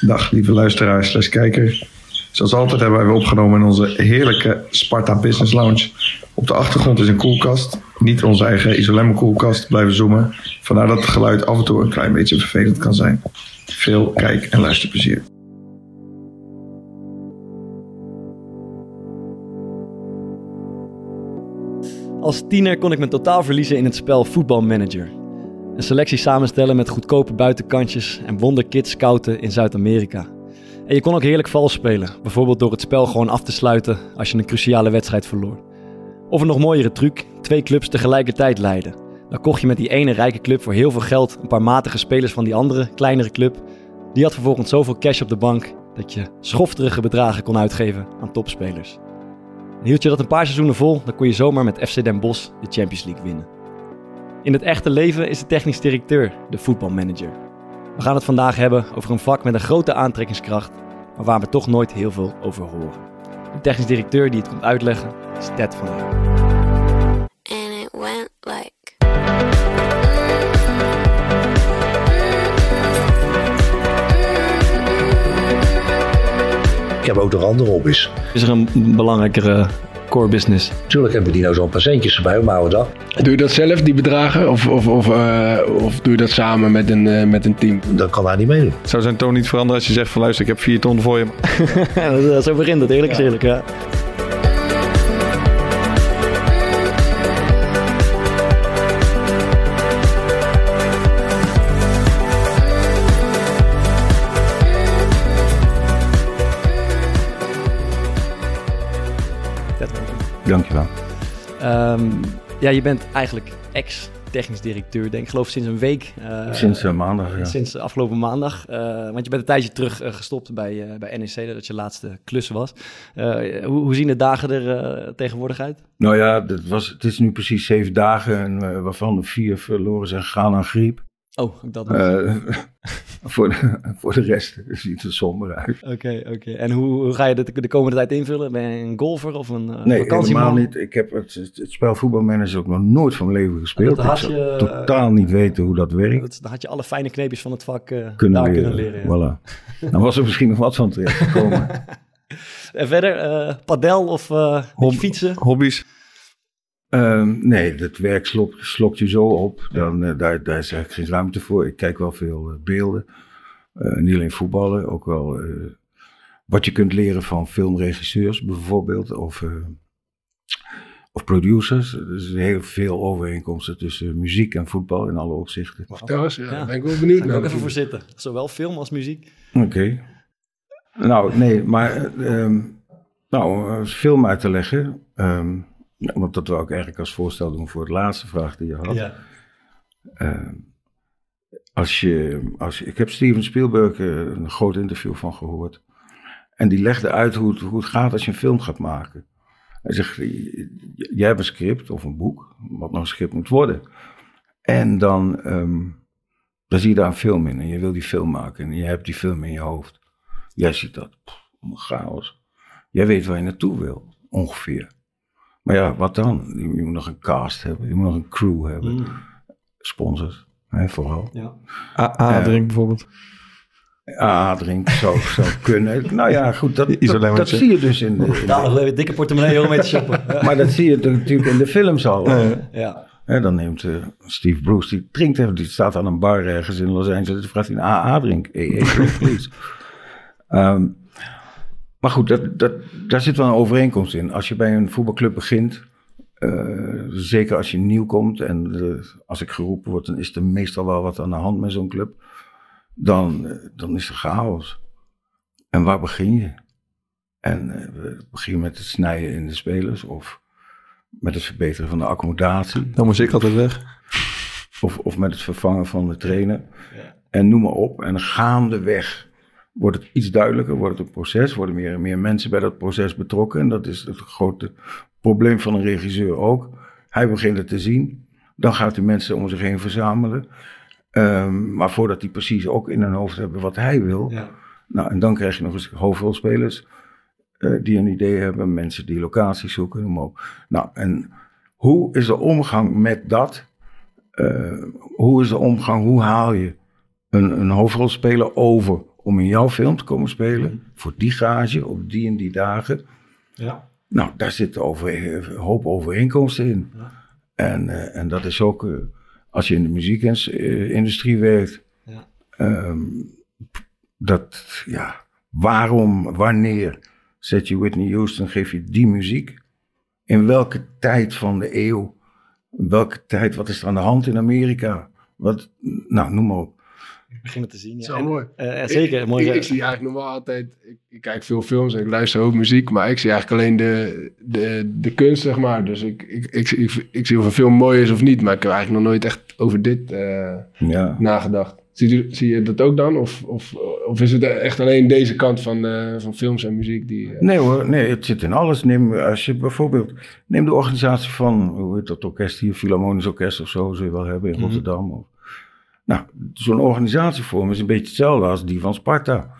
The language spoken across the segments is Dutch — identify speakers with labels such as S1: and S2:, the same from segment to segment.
S1: Dag lieve luisteraars, slash kijkers. Zoals altijd hebben wij opgenomen in onze heerlijke Sparta Business Lounge. Op de achtergrond is een koelkast. Niet onze eigen Isolemma koelkast, blijven zoomen. Vandaar dat het geluid af en toe een klein beetje vervelend kan zijn. Veel kijk- en luisterplezier.
S2: Als tiener kon ik me totaal verliezen in het spel voetbalmanager. Een selectie samenstellen met goedkope buitenkantjes en wonderkids scouten in Zuid-Amerika. En je kon ook heerlijk vals spelen, bijvoorbeeld door het spel gewoon af te sluiten als je een cruciale wedstrijd verloor. Of een nog mooiere truc, twee clubs tegelijkertijd leiden. Dan kocht je met die ene rijke club voor heel veel geld een paar matige spelers van die andere, kleinere club. Die had vervolgens zoveel cash op de bank dat je schofterige bedragen kon uitgeven aan topspelers. En hield je dat een paar seizoenen vol, dan kon je zomaar met FC Den Bosch de Champions League winnen. In het echte leven is de technisch directeur de voetbalmanager. We gaan het vandaag hebben over een vak met een grote aantrekkingskracht, maar waar we toch nooit heel veel over horen. De technisch directeur die het komt uitleggen is Ted van Leeuwen.
S3: and it went like
S4: Ik heb ook nog andere hobby's.
S2: Is er een belangrijkere core business?
S4: Natuurlijk hebben we die nou zo'n paar centjes erbij mijn oude dag.
S5: Doe je dat zelf, die bedragen? Of, of, of, eh, of doe je dat samen met een, eh, met een team?
S4: Dat kan daar niet meedoen.
S1: Zou zijn toon niet veranderen als je zegt van luister, ik heb vier ton voor je.
S2: Zo begint het, eerlijk is eerlijk. Ja.
S1: Dankjewel.
S2: Ehm, ja, je bent eigenlijk ex-technisch directeur, denk ik, geloof sinds een week. Eh,
S1: Sinds eh, maandag, ja.
S2: Sinds afgelopen maandag. Eh, want je bent een tijdje terug gestopt bij, bij NEC, dat je laatste klus was. Hoe, hoe zien de dagen er tegenwoordig uit?
S6: Nou ja, dat was, het is nu precies zeven dagen, en, waarvan er vier verloren zijn gegaan aan griep.
S2: Oh, dat.
S6: Eh, voor, de, voor de rest ziet het er somber uit.
S2: Oké, oké. En hoe, hoe ga je de, de komende tijd invullen? Ben je een golfer of een uh,
S6: Nee,
S2: vakantieman?
S6: helemaal niet. Ik heb het, het, spel voetbalmanager ook nog nooit van mijn leven gespeeld.
S2: Dat had
S6: ik zou
S2: je,
S6: totaal niet weten hoe dat werkt.
S2: Dat, dan had je alle fijne kneepjes van het vak eh,
S6: Kunnen
S2: daar
S6: leren.
S2: kunnen leren. ja.
S6: Voilà. Dan was er misschien nog wat van terecht gekomen.
S2: En verder, eh padel of eh,
S1: Hob-
S2: fietsen?
S1: Hobby's?
S6: Ehm, nee, het werk slok, slokt je zo op. Dan, eh, daar, daar is eigenlijk geen ruimte voor. Ik kijk wel veel eh, beelden. Eh, niet alleen voetballen, ook wel eh, wat je kunt leren van filmregisseurs bijvoorbeeld. Of, eh, of producers. Er is heel veel overeenkomsten tussen muziek en voetbal in alle opzichten.
S5: Vertel eens, ja,
S2: Ja.
S5: daar ben ik wel benieuwd
S2: Ga ik
S5: naar.
S2: ook even voor zitten. Zowel film als muziek.
S6: Oké. Nou, nee, maar eh, ehm, nou, film uit te leggen. ehm, ja, want dat wil ik eigenlijk als voorstel doen voor de laatste vraag die je had. Eh, als je, als je, ik heb Steven Spielberg eh, een groot interview van gehoord. En die legde uit hoe het, hoe het gaat als je een film gaat maken. Hij zegt, jij hebt een script of een boek, wat nog een script moet worden. En dan, ehm, dan zie je daar een film in en je wil die film maken. En je hebt die film in je hoofd. Jij ziet dat, pff, chaos. Jij weet waar je naartoe wil, ongeveer. Maar ja, wat dan? Je moet nog een cast hebben, je moet nog een crew hebben
S2: Mm.
S6: sponsors, hè, vooral.
S2: Ja.
S1: AA drink bijvoorbeeld.
S6: Ah, drink zou, zou kunnen. Nou ja, goed, dat, dat, zie je dus in de... in de-
S2: een dikke portemonnee om mee te shoppen.
S6: Maar dat zie je natuurlijk in de films al.
S2: ja.
S6: Hè, dan neemt eh, Steve Bruce, die drinkt even, die staat aan een bar ergens in Los Angeles, die vraagt hij een AA-drink. AA, drink, please. Ehm, maar goed, dat, dat, daar zit wel een overeenkomst in. Als je bij een voetbalclub begint, eh, zeker als je nieuw komt en eh, als ik geroepen word, dan is er meestal wel wat aan de hand met zo'n club. Dan, eh, dan is er chaos. En waar begin je? En eh, we beginnen met het snijden in de spelers of met het verbeteren van de accommodatie.
S1: Dan moest ik altijd weg.
S6: Of, of met het vervangen van de trainer. En noem maar op. En gaandeweg wordt het iets duidelijker, wordt het een proces, worden meer en meer mensen bij dat proces betrokken. En dat is het grote probleem van een regisseur ook. Hij begint het te zien, dan gaat hij mensen om zich heen verzamelen. Ehm, maar voordat hij precies ook in hun hoofd hebben wat hij wil.
S2: Ja.
S6: Nou, en dan krijg je nog eens hoofdrolspelers eh, die een idee hebben, mensen die locaties zoeken, noem op. Nou, en hoe is de omgang met dat? Eh, hoe is de omgang, hoe haal je een, een hoofdrolspeler over om in jouw film te komen spelen? Voor die gage, op die en die dagen.
S2: Ja.
S6: Nou, daar zit over, een hoop overeenkomsten in. En, eh, en dat is ook, eh, als je in de muziekindustrie werkt,
S2: Ja.
S6: ehm, dat, ja, waarom, wanneer zet je Whitney Houston, geef je die muziek? In welke tijd van de eeuw? In welke tijd, wat is er aan de hand in Amerika? Wat, nou, noem maar op.
S2: Ik begin het te zien. Ja.
S5: Zo
S2: En-
S5: mooi.
S2: eh, zeker,
S5: Ik,
S2: mooi.
S5: ik, ik zie eigenlijk nog wel altijd... Ik, ik kijk veel films en ik luister ook muziek, maar ik zie eigenlijk alleen de, de, de kunst, zeg maar. Dus ik, ik, ik, ik, ik zie of een film mooi is of niet, maar ik heb eigenlijk nog nooit echt over dit eh,
S6: Ja.
S5: nagedacht. Zie je, zie je dat ook dan? Of, of, of is het echt alleen deze kant van, eh, van films en muziek die...
S6: Nee hoor, nee, het zit in alles. Neem, als je bijvoorbeeld, neem de organisatie van, hoe heet dat orkest hier, Philharmonisch Orkest of zo, zul je wel hebben in
S2: Mhm.
S6: Rotterdam. Of, nou, zo'n organisatievorm is een beetje hetzelfde als die van Sparta.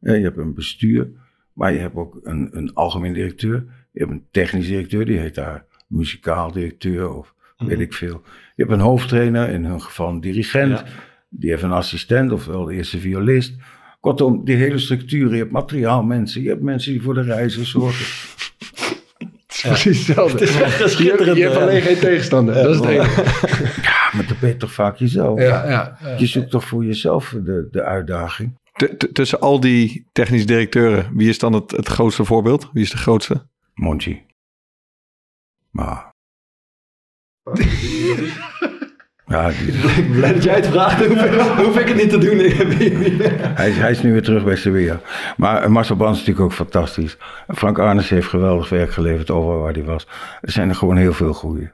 S6: Je hebt een bestuur, maar je hebt ook een, een algemeen directeur. Je hebt een technisch directeur, die heet daar muzikaal directeur of weet ik veel. Je hebt een hoofdtrainer, in hun geval een dirigent.
S2: Ja.
S6: Die heeft een assistent, ofwel de eerste violist. Kortom, die hele structuur. Je hebt materiaal mensen, je hebt mensen die voor de reizen zorgen.
S5: Het is precies hetzelfde.
S2: Het is echt
S5: je, hebt,
S2: schitterend,
S5: je hebt alleen geen tegenstander. dat is het enige.
S6: Maar dan ben je toch vaak jezelf.
S5: Ja, ja, ja.
S6: Je zoekt toch voor jezelf de, de uitdaging.
S7: T- t- tussen al die technische directeuren, wie is dan het, het grootste voorbeeld? Wie is de grootste?
S6: Monchi. Maar... Ja, die-
S2: Ik ben blij dat jij het vraagt. Hoef, ik- het niet te doen.
S6: Hij, is, hij is nu weer terug bij Sevilla. Maar Marcel Bans is natuurlijk ook fantastisch. Frank Arnes heeft geweldig werk geleverd over waar hij was. Er zijn er gewoon heel veel goeie.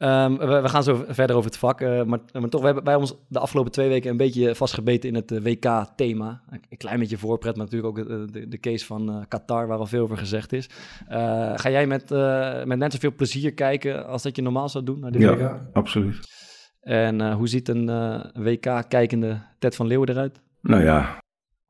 S2: Ehm, we, we gaan zo verder over het vak. eh, maar, maar toch, we hebben bij ons de afgelopen twee weken een beetje vastgebeten in het eh, WK-thema. Een, klein beetje voorpret, maar natuurlijk ook eh, de, de case van Qatar, waar al veel over gezegd is. Eh, ga jij met, eh, met net zoveel plezier kijken als dat je normaal zou doen naar de WK?
S6: Ja, absoluut.
S2: En hoe ziet een WK-kijkende Ted van Leeuwen eruit?
S6: Nou ja,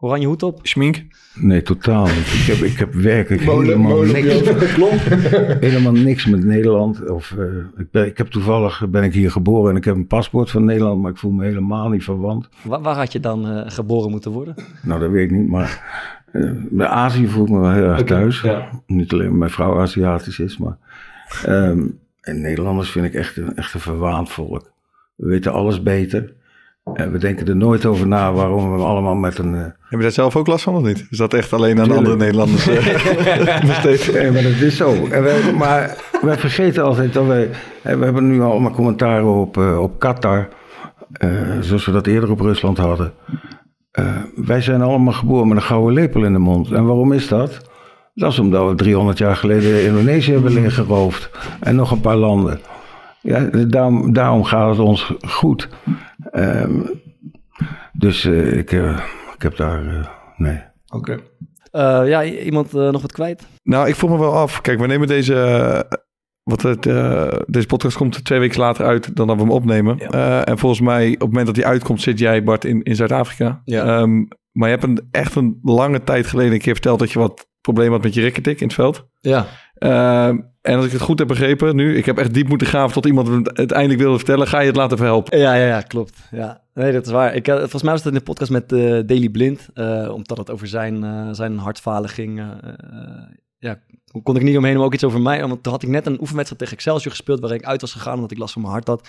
S2: Oranje hoed op?
S7: Schmink?
S6: nee, totaal niet. Ik heb, ik heb werkelijk
S5: Molen-
S6: helemaal
S5: molen-
S6: niks.
S5: Klopt.
S6: helemaal niks met Nederland. Of, eh, ik, ben, ik heb toevallig ben ik hier geboren en ik heb een paspoort van Nederland, maar ik voel me helemaal niet verwant.
S2: Waar, waar had je dan eh, geboren moeten worden?
S6: Nou, dat weet ik niet, maar eh, bij Azië voel ik me wel heel erg thuis. Niet alleen omdat mijn vrouw Aziatisch is, maar ehm, en Nederlanders vind ik echt een, echt een verwaand volk. We weten alles beter. En we denken er nooit over na waarom we allemaal met een... eh,
S7: Heb je daar zelf ook last van of niet? Is dat echt alleen aan andere Nederlanders eh?
S6: Nee, maar dat is zo. En wij, maar wij vergeten altijd dat wij... We hebben nu allemaal commentaren op, eh, op Qatar. zoals we dat eerder op Rusland hadden. Wij zijn allemaal geboren met een gouden lepel in de mond. En waarom is dat? Dat is omdat we 300 jaar geleden Indonesië hebben leeggeroofd. En nog een paar landen. Ja, daarom, daarom gaat het ons goed. Ehm, dus eh, ik, eh, ik heb daar... eh, nee.
S7: Oké.
S2: Eh, ja, iemand eh, nog wat kwijt?
S7: Nou, ik vroeg me wel af. Kijk, we nemen deze... wat het, eh, deze podcast komt twee weken later uit dan dat we hem opnemen.
S2: Ja.
S7: Eh, en volgens mij, op het moment dat hij uitkomt, zit jij, Bart, in, in Zuid-Afrika.
S2: Ja.
S7: Ehm, maar je hebt een, echt een lange tijd geleden een keer verteld dat je wat problemen had met je rikketik in het veld.
S2: Ja.
S7: Ehm, en als ik het goed heb begrepen nu, ik heb echt diep moeten graven tot iemand het uiteindelijk wilde vertellen, ga je het laten verhelpen.
S2: Ja, ja, ja, klopt. Ja. Nee, dat is waar. Ik, eh, volgens mij was het in de podcast met eh Daily Blind, eh, omdat het over zijn, eh, zijn hartfalen ging. ja, kon ik niet omheen, maar ook iets over mij. Want toen had ik net een oefenwedstrijd tegen Excelsior gespeeld, waarin ik uit was gegaan omdat ik last van mijn hart had.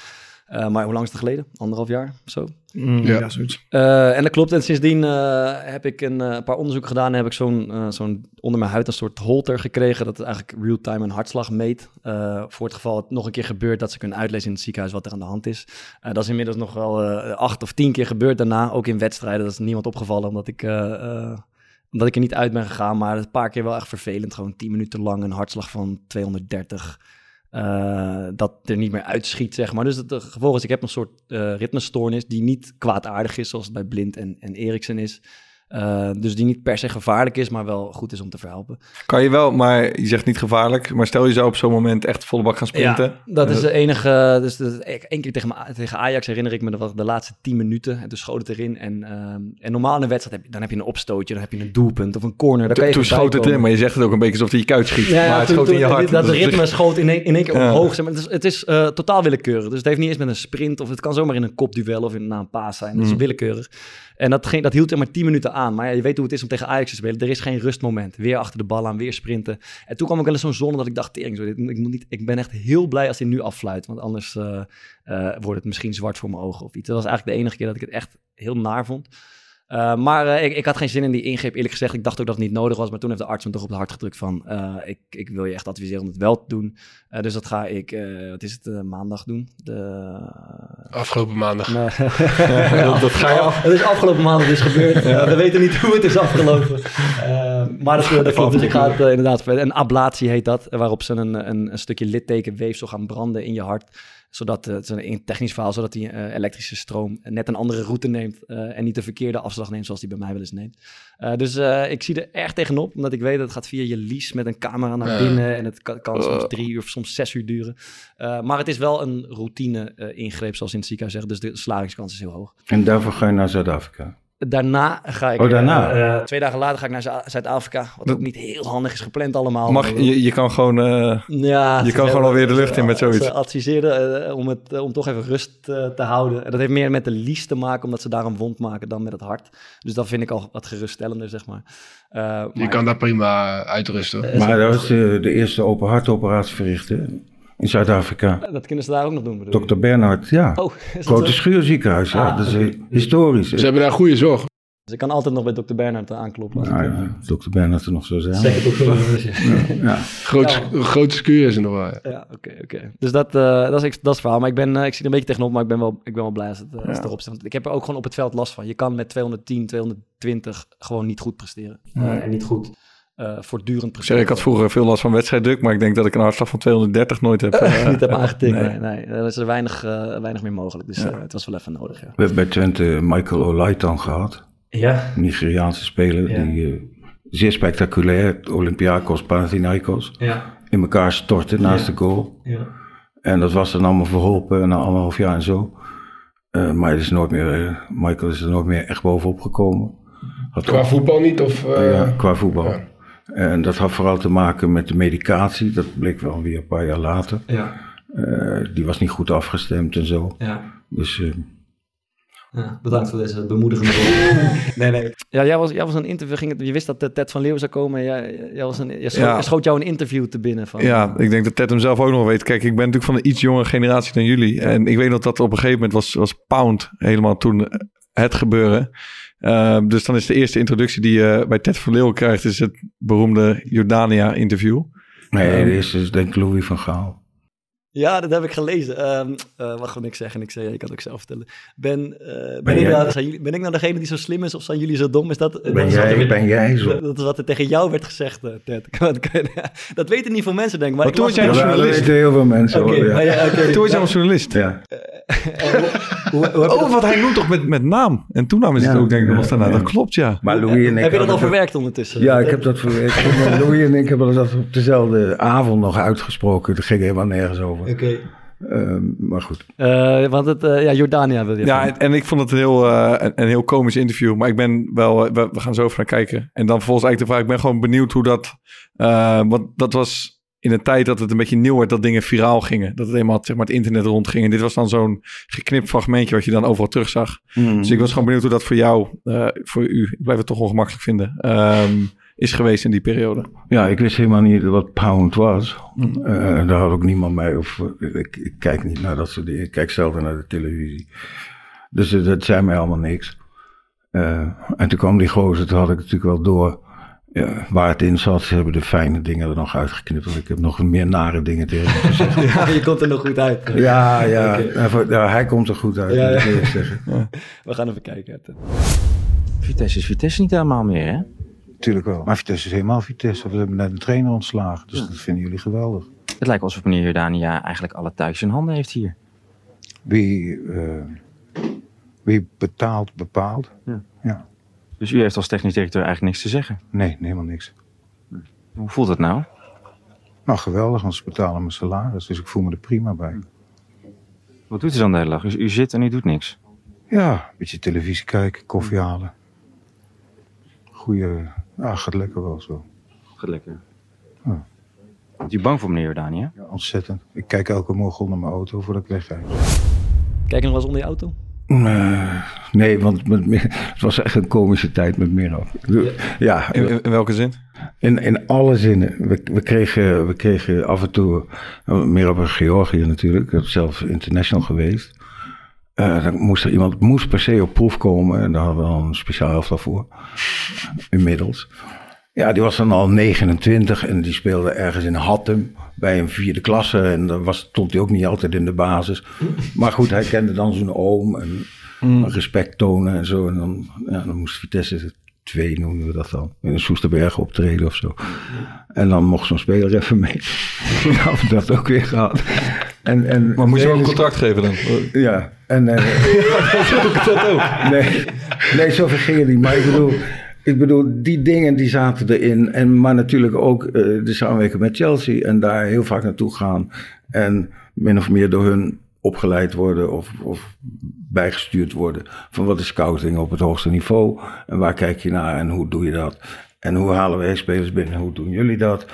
S2: Eh, maar hoe lang is het geleden? Anderhalf jaar of zo?
S5: Ja.
S7: zoiets.
S2: Eh, en dat klopt. En sindsdien eh, heb ik een eh, paar onderzoeken gedaan. En heb ik zo'n eh, zo'n onder mijn huid een soort holter gekregen. Dat het eigenlijk real-time een hartslag meet. Eh, voor het geval het nog een keer gebeurt dat ze kunnen uitlezen in het ziekenhuis wat er aan de hand is. Eh, dat is inmiddels nog wel eh, acht of tien keer gebeurd daarna. Ook in wedstrijden. Dat is niemand opgevallen omdat ik, eh, eh, omdat ik er niet uit ben gegaan. Maar een paar keer wel echt vervelend. Gewoon tien minuten lang een hartslag van 230. Eh, dat er niet meer uitschiet, zeg maar. Dus het gevolg is, ik heb een soort eh ritmestoornis die niet kwaadaardig is, zoals het bij Blind en, en Eriksen is. Eh, dus die niet per se gevaarlijk is, maar wel goed is om te verhelpen.
S7: Kan je wel, maar je zegt niet gevaarlijk. Maar stel je zou op zo'n moment echt volle bak gaan sprinten.
S2: Ja, dat is de enige. Dus dat, één keer tegen, tegen Ajax herinner ik me dat de laatste 10 minuten. En toen schoot het erin. En, ehm, en normaal in een wedstrijd heb je, dan heb je een opstootje, dan heb je een doelpunt of een corner. Kan je
S7: Toen schoot het in, maar je zegt het ook een beetje alsof hij je kuit schiet.
S2: Ja, ja,
S7: maar het
S2: toen-
S7: schoot in je hart.
S2: Dat
S7: Dus-
S2: ritme schoot in één, in één keer omhoog. zeg maar. Het is, het is eh, totaal willekeurig. Dus het heeft niet eens met een sprint of het kan zomaar in een kopduel of in, na een paas zijn. Het is
S7: Mm.
S2: willekeurig. En dat, ging, dat hield er maar 10 minuten aan. Maar je weet hoe het is om tegen Ajax te spelen. Er is geen rustmoment. Weer achter de bal aan, weer sprinten. En toen kwam ook wel eens zo'n zon dat ik dacht, tering, zo, dit, ik, moet niet, ik ben echt heel blij als hij nu afsluit. Want anders eh, eh, wordt het misschien zwart voor mijn ogen of iets. Dat was eigenlijk de enige keer dat ik het echt heel naar vond. Uh, maar uh, ik, ik, had geen zin in die ingreep, eerlijk gezegd. Ik dacht ook dat het niet nodig was. Maar toen heeft de arts me toch op het hart gedrukt van... Uh, ik, ik, wil je echt adviseren om het wel te doen. Eh, dus dat ga ik, wat is het, maandag doen. De...
S5: Afgelopen maandag.
S2: Nee. dat, dat, ga je af. Het is afgelopen maandag dus gebeurd. Ja. we weten niet hoe het is afgelopen. maar dat, dat klopt. Dus ik ga het inderdaad... Een ablatie heet dat. Waarop ze een, een, een stukje littekenweefsel gaan branden in je hart zodat uh, het is een technisch verhaal, zodat die uh, elektrische stroom net een andere route neemt uh, en niet de verkeerde afslag neemt zoals die bij mij wel eens neemt. dus ik zie er erg tegenop, omdat ik weet dat het gaat via je lies met een camera naar binnen en het kan, kan soms drie uur of soms zes uur duren. maar het is wel een routine ingreep, zoals in het ziekenhuis zegt, dus de slagingskans is heel hoog.
S6: En daarvoor ga je naar Zuid-Afrika?
S2: Daarna ga ik.
S6: Oh, daarna?
S2: Uh, twee dagen later ga ik naar Zuid-Afrika. Wat ook niet heel handig is gepland allemaal.
S7: Mag, je, je kan gewoon. Uh,
S2: ja,
S7: je kan gewoon alweer de lucht in met zoiets.
S2: Ze adviseerden uh, om, het, om toch even rust te houden. En dat heeft meer met de lies te maken, omdat ze daar een wond maken dan met het hart. Dus dat vind ik al wat geruststellender, zeg maar.
S5: je maar, kan daar prima uitrusten.
S6: maar dat was de, de eerste open hartoperatie verrichten. In Zuid-Afrika.
S2: Dat kunnen ze daar ook nog doen, bedoel
S6: Dr. Bernhard, ja.
S2: Oh,
S6: Grote schuurziekenhuis, ja. Ah, dat is okay. historisch.
S5: Ze hebben daar goede zorg.
S2: Dus ik kan altijd nog bij Dr. Bernhard aankloppen.
S6: Nou ja, Dr. Bernhard er nog zo zijn.
S2: Zeker Dr. Bernhard.
S6: ja. ja.
S5: Groot, ja. Grote schuur is er nog wel. Ja,
S2: ja oké, okay, oké. Okay. Dus dat, uh, dat, is, dat is het verhaal. Maar ik, ben, uh, ik zie er een beetje tegenop, maar ik ben wel, ik ben wel blij als het, uh, als het erop staat. Want ik heb er ook gewoon op het veld last van. Je kan met 210, 220 gewoon niet goed presteren. en niet goed. Uh, voortdurend
S7: zeg, ik had vroeger veel last van wedstrijddruk, maar ik denk dat ik een hartslag van 230 nooit heb.
S2: Uh, niet heb aangetikt, nee. nee. nee. Er is er weinig, uh, weinig meer mogelijk, dus ja. het was wel even nodig. Ja.
S6: We hebben bij Twente Michael Olaitan gehad.
S2: Ja.
S6: Een Nigeriaanse speler, ja. die zeer spectaculair, Olympiakos, Panathinaikos,
S2: ja.
S6: in elkaar stortte naast de goal.
S2: Ja.
S6: En dat was dan allemaal verholpen na anderhalf jaar en zo. maar is nooit meer, Michael is er nooit meer echt bovenop gekomen.
S5: Had qua ook, voetbal niet? Of,
S6: ja, qua voetbal. En dat had vooral te maken met de medicatie. Dat bleek wel weer een paar jaar later.
S2: Ja.
S6: Uh, die was niet goed afgestemd en zo.
S2: Ja.
S6: Dus. Uh,
S2: ja, bedankt voor deze bemoedigende woorden. nee, nee. Ja, jij was, jij was een interview. Ging het, je wist dat Ted van Leeuwen zou komen. Jij, jij was een, je schoot, ja. schoot jou een interview te binnen. Van,
S7: ja, ik denk dat Ted hem zelf ook nog weet. Kijk, ik ben natuurlijk van een iets jongere generatie dan jullie. Ja. En ik weet dat dat op een gegeven moment was, was Pound helemaal toen het gebeuren. Uh, dus dan is de eerste introductie die je bij Ted van Leeuwen krijgt, is het beroemde Jordania-interview.
S6: Nee, um, de eerste is denk ik Louis van Gaal.
S2: Ja, dat heb ik gelezen. Um, uh, wat ik zeggen? Ik zei, ik kan het ook zelf vertellen. Ben, uh, ben, ik nou, zijn jullie, ben ik nou degene die zo slim is of zijn jullie zo dom? Is dat,
S6: ben,
S2: dat
S6: jij,
S2: is
S6: ben jij zo?
S2: Dat, dat is wat er tegen jou werd gezegd, uh, Ted. dat weten niet veel mensen, denk ik. Maar,
S7: maar toen was jij een journalist.
S6: Dat weten heel veel mensen.
S2: Okay,
S6: hoor, ja.
S2: maar ja, okay.
S7: Toen was jij een journalist.
S6: Ja.
S7: Hoe, hoe oh, wat hij noemt toch met, met naam. En toename is het ook, denk ik, nog daarna. Dat klopt, ja.
S6: Maar Louis en ik
S2: heb je dat al verwerkt ondertussen?
S6: Ja, ik heb dat verwerkt. Louis en ik hebben dat op dezelfde avond nog uitgesproken. Dat ging helemaal nergens over.
S2: Oké. Okay.
S6: Uh, maar goed.
S2: Uh, want het, uh, ja, Jordania wil je.
S7: Ja, en, en, ik vond het een heel, uh, een, een, heel komisch interview. Maar ik ben wel, we, we, gaan zo even naar kijken. En dan vervolgens eigenlijk de vraag, ik ben gewoon benieuwd hoe dat, want dat was in een tijd dat het een beetje nieuw werd dat dingen viraal gingen. Dat het eenmaal zeg maar, het internet rondging. En dit was dan zo'n geknipt fragmentje wat je dan overal terugzag. Mm. Dus ik was gewoon benieuwd hoe dat voor jou, voor u, ik blijf het toch ongemakkelijk vinden, um, is geweest in die periode.
S6: Ja, ik wist helemaal niet wat Pound was. Mm. Uh, daar had ook niemand mee. Of, ik, ik, kijk niet naar dat soort dingen. Ik kijk zelden naar de televisie. Dus uh, dat zei mij allemaal niks. En toen kwam die gozer, toen had ik natuurlijk wel door ja, waar het in zat. Ze hebben de fijne dingen er nog uitgeknipt. Want ik heb nog meer nare dingen tegen hem gezegd.
S2: ja, je komt er nog goed uit.
S6: Ja, ja, okay. ja, hij komt er goed uit.
S2: Ja, ja.
S6: moet ik zeggen.
S2: Ja. We gaan even kijken.
S8: Vitesse is Vitesse niet helemaal meer, hè?
S6: Tuurlijk wel. Maar Vitesse is helemaal Vitesse. We hebben net een trainer ontslagen. Dus ja. dat vinden jullie geweldig.
S8: Het lijkt alsof meneer Jordania eigenlijk alle thuis in handen heeft hier.
S6: Wie, uh, wie betaalt, bepaalt.
S8: Ja. Dus u heeft als technisch directeur eigenlijk niks te zeggen.
S6: Nee, helemaal niks.
S8: Hoe voelt het nou?
S6: Nou, geweldig, want ze betalen mijn salaris, dus ik voel me er prima bij.
S8: Wat doet u dan de hele dag? Dus u zit en u doet niks.
S6: Ja, een beetje televisie kijken, koffie halen. Goeie, ja, gaat lekker wel zo.
S8: Gaat lekker.
S6: Ja.
S8: Bent u bang voor meneer Jordania?
S6: Ja, ontzettend. Ik kijk elke morgen naar mijn auto voordat ik wegga.
S2: Kijk nog wel eens onder je auto?
S6: Eh, nee, want met, het was echt een komische tijd met Miro. Ja,
S7: In, in welke zin?
S6: in, in alle zinnen. We, we, kregen, we kregen af en toe, uh, meer op Georgië natuurlijk, zelf international geweest. Eh, dan moest er iemand moest per se op proef komen en daar hadden we al een speciaal elftal voor. Inmiddels. Ja, die was dan al 29 en die speelde ergens in Hattem bij een vierde klasse. En dan was, stond hij ook niet altijd in de basis. Maar goed, hij kende dan zijn oom en respect tonen en zo. En dan, ja, dan moest Vitesse 2 noemen we dat dan. In een Soesterberg optreden of zo. En dan mocht zo'n speler even mee. ja, dat ook weer gehad. En, en,
S7: Maar moet je ook een contract geven dan?
S6: ja, en... eh,
S7: dat ook.
S6: Nee, nee zover ging het niet. Maar ik bedoel, ik bedoel, die dingen die zaten erin. En, maar natuurlijk ook eh, de samenwerking met Chelsea. En daar heel vaak naartoe gaan. En min of meer door hun opgeleid worden of, of bijgestuurd worden. Van wat is scouting op het hoogste niveau? En waar kijk je naar en hoe doe je dat? En hoe halen wij spelers binnen? Hoe doen jullie dat?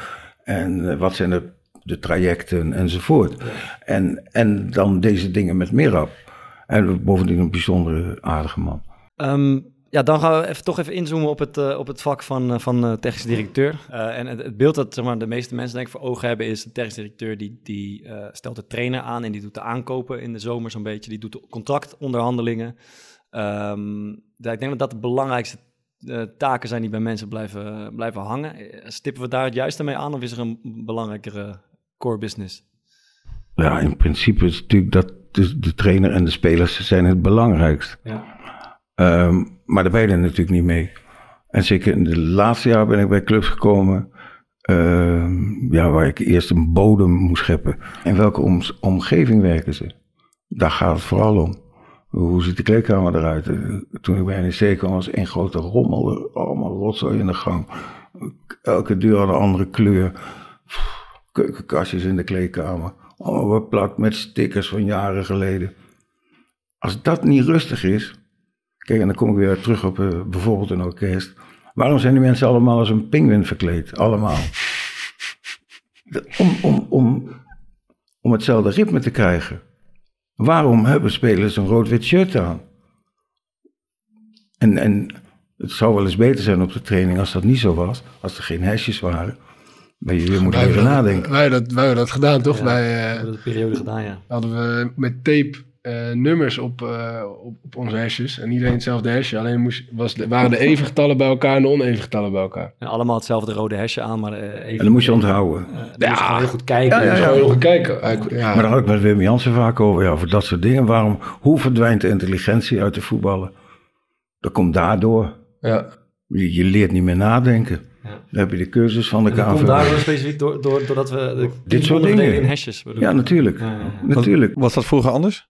S6: En eh, wat zijn de, de trajecten enzovoort? En, en dan deze dingen met Mirab. En bovendien een bijzondere aardige man.
S2: Ehm, ja, dan gaan we even, toch even inzoomen op het, eh, op het vak van, eh, van eh, technisch directeur. En het, het beeld dat zeg maar, de meeste mensen denk ik voor ogen hebben is... de technisch directeur die, die stelt de trainer aan... en die doet de aankopen in de zomer zo'n beetje. Die doet de contractonderhandelingen. Ehm, ja, ik denk dat dat de belangrijkste taken zijn die bij mensen blijven, blijven hangen. Stippen we daar het juiste mee aan of is er een belangrijkere core business?
S6: Ja, in principe is natuurlijk dat de, de trainer en de spelers zijn het belangrijkst.
S2: Ja.
S6: Ehm, maar daar ben je natuurlijk niet mee. En zeker in de laatste jaar ben ik bij clubs gekomen... ehm, ja, waar ik eerst een bodem moest scheppen. In welke om- omgeving werken ze? Daar gaat het vooral om. Hoe ziet de kleedkamer eruit? Eh, Toen ik bij NEC kwam was één grote rommel. Allemaal rotzooi in de gang. Elke deur had een andere kleur. Keukenkastjes in de kleedkamer. Allemaal beplakt met stickers van jaren geleden. Als dat niet rustig is... Kijk, en dan kom ik weer terug op eh, bijvoorbeeld een orkest. Waarom zijn die mensen allemaal als een pinguïn verkleed? Allemaal. Om, om, om, om hetzelfde ritme te krijgen. Waarom hebben spelers een rood-wit shirt aan? En, en het zou wel eens beter zijn op de training als dat niet zo was. Als er geen hesjes waren. Maar je weer moet
S5: Wij hebben dat-
S6: nadenken.
S5: Wij hebben dat, wij hebben dat gedaan, toch?
S2: Ja,
S5: Bij,
S2: We
S5: eh,
S2: hebben dat periode gedaan, ja.
S5: hadden we met tape eh, nummers op, eh, op, op onze hesjes. En iedereen hetzelfde hesje. Alleen moest, was, de- waren de even getallen bij elkaar en de oneven getallen bij elkaar.
S2: En allemaal hetzelfde rode hesje aan, maar eh, even...
S6: En dan moet je onthouden.
S2: Moest je gewoon heel goed kijken.
S6: Ja, ja,
S5: Dus
S6: ja.
S5: gewoon nog kijken. Ja.
S6: Maar daar had ik met Wim Jansen vaak over. Ja, over dat soort dingen. Waarom, hoe verdwijnt de intelligentie uit de voetballen? Dat komt daardoor.
S5: ja.
S6: Je, je leert niet meer nadenken.
S2: Ja.
S6: Dan heb je de cursus van de
S2: dat komt
S6: KVB.
S2: daardoor specifiek door, door, doordat we de
S6: Dit soort dingen.
S2: in hesjes
S6: Ja, natuurlijk.
S2: Ja, ja, ja.
S6: natuurlijk.
S7: Was dat vroeger anders?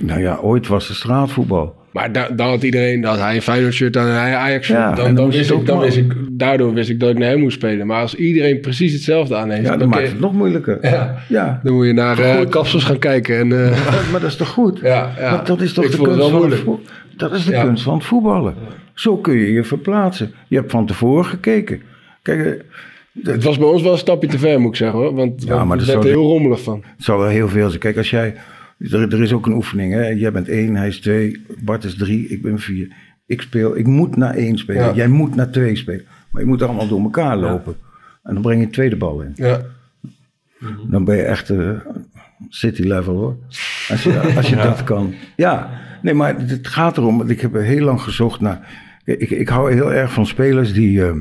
S6: Nou ja, ooit was het straatvoetbal.
S5: Maar da- dan had iedereen, dat hij een Feyenoord shirt aan en hij een Ajax shirt.
S6: Ja,
S5: dan,
S6: dan
S5: wist ik, dan wist ik, daardoor wist ik dat ik naar hem moest spelen. Maar als iedereen precies hetzelfde aan heeft,
S6: Ja,
S5: dan,
S6: maakt
S5: je-
S6: het nog moeilijker.
S5: Ja.
S6: Ja.
S5: dan moet je naar
S6: Goed.
S5: kapsels gaan kijken. En, eh,
S6: Maar, maar dat is toch goed?
S5: ja,
S6: dat is toch
S5: Ik
S6: de kunst van het? Dat is de kunst van het voetballen. Zo kun je je verplaatsen. Je hebt van tevoren gekeken. Kijk, eh,
S5: Het was bij ons wel een stapje te ver, moet ik zeggen hoor. Want,
S6: Ja, maar dat
S5: werd er heel rommelig van.
S6: Het zal wel heel veel zijn. Kijk, als jij. Er, er is ook een oefening, hè? Jij bent één, hij is twee, Bart is drie, ik ben vier. Ik speel, ik moet naar één spelen.
S5: Ja.
S6: Jij moet naar twee spelen. Maar je moet allemaal door elkaar lopen. En dan breng je een tweede bal in.
S5: Ja.
S6: Dan ben je echt eh, city level hoor. Als je, als je dat kan. Ja, nee, maar het gaat erom. want Ik heb heel lang gezocht naar. Ik, ik hou heel erg van spelers die, ehm,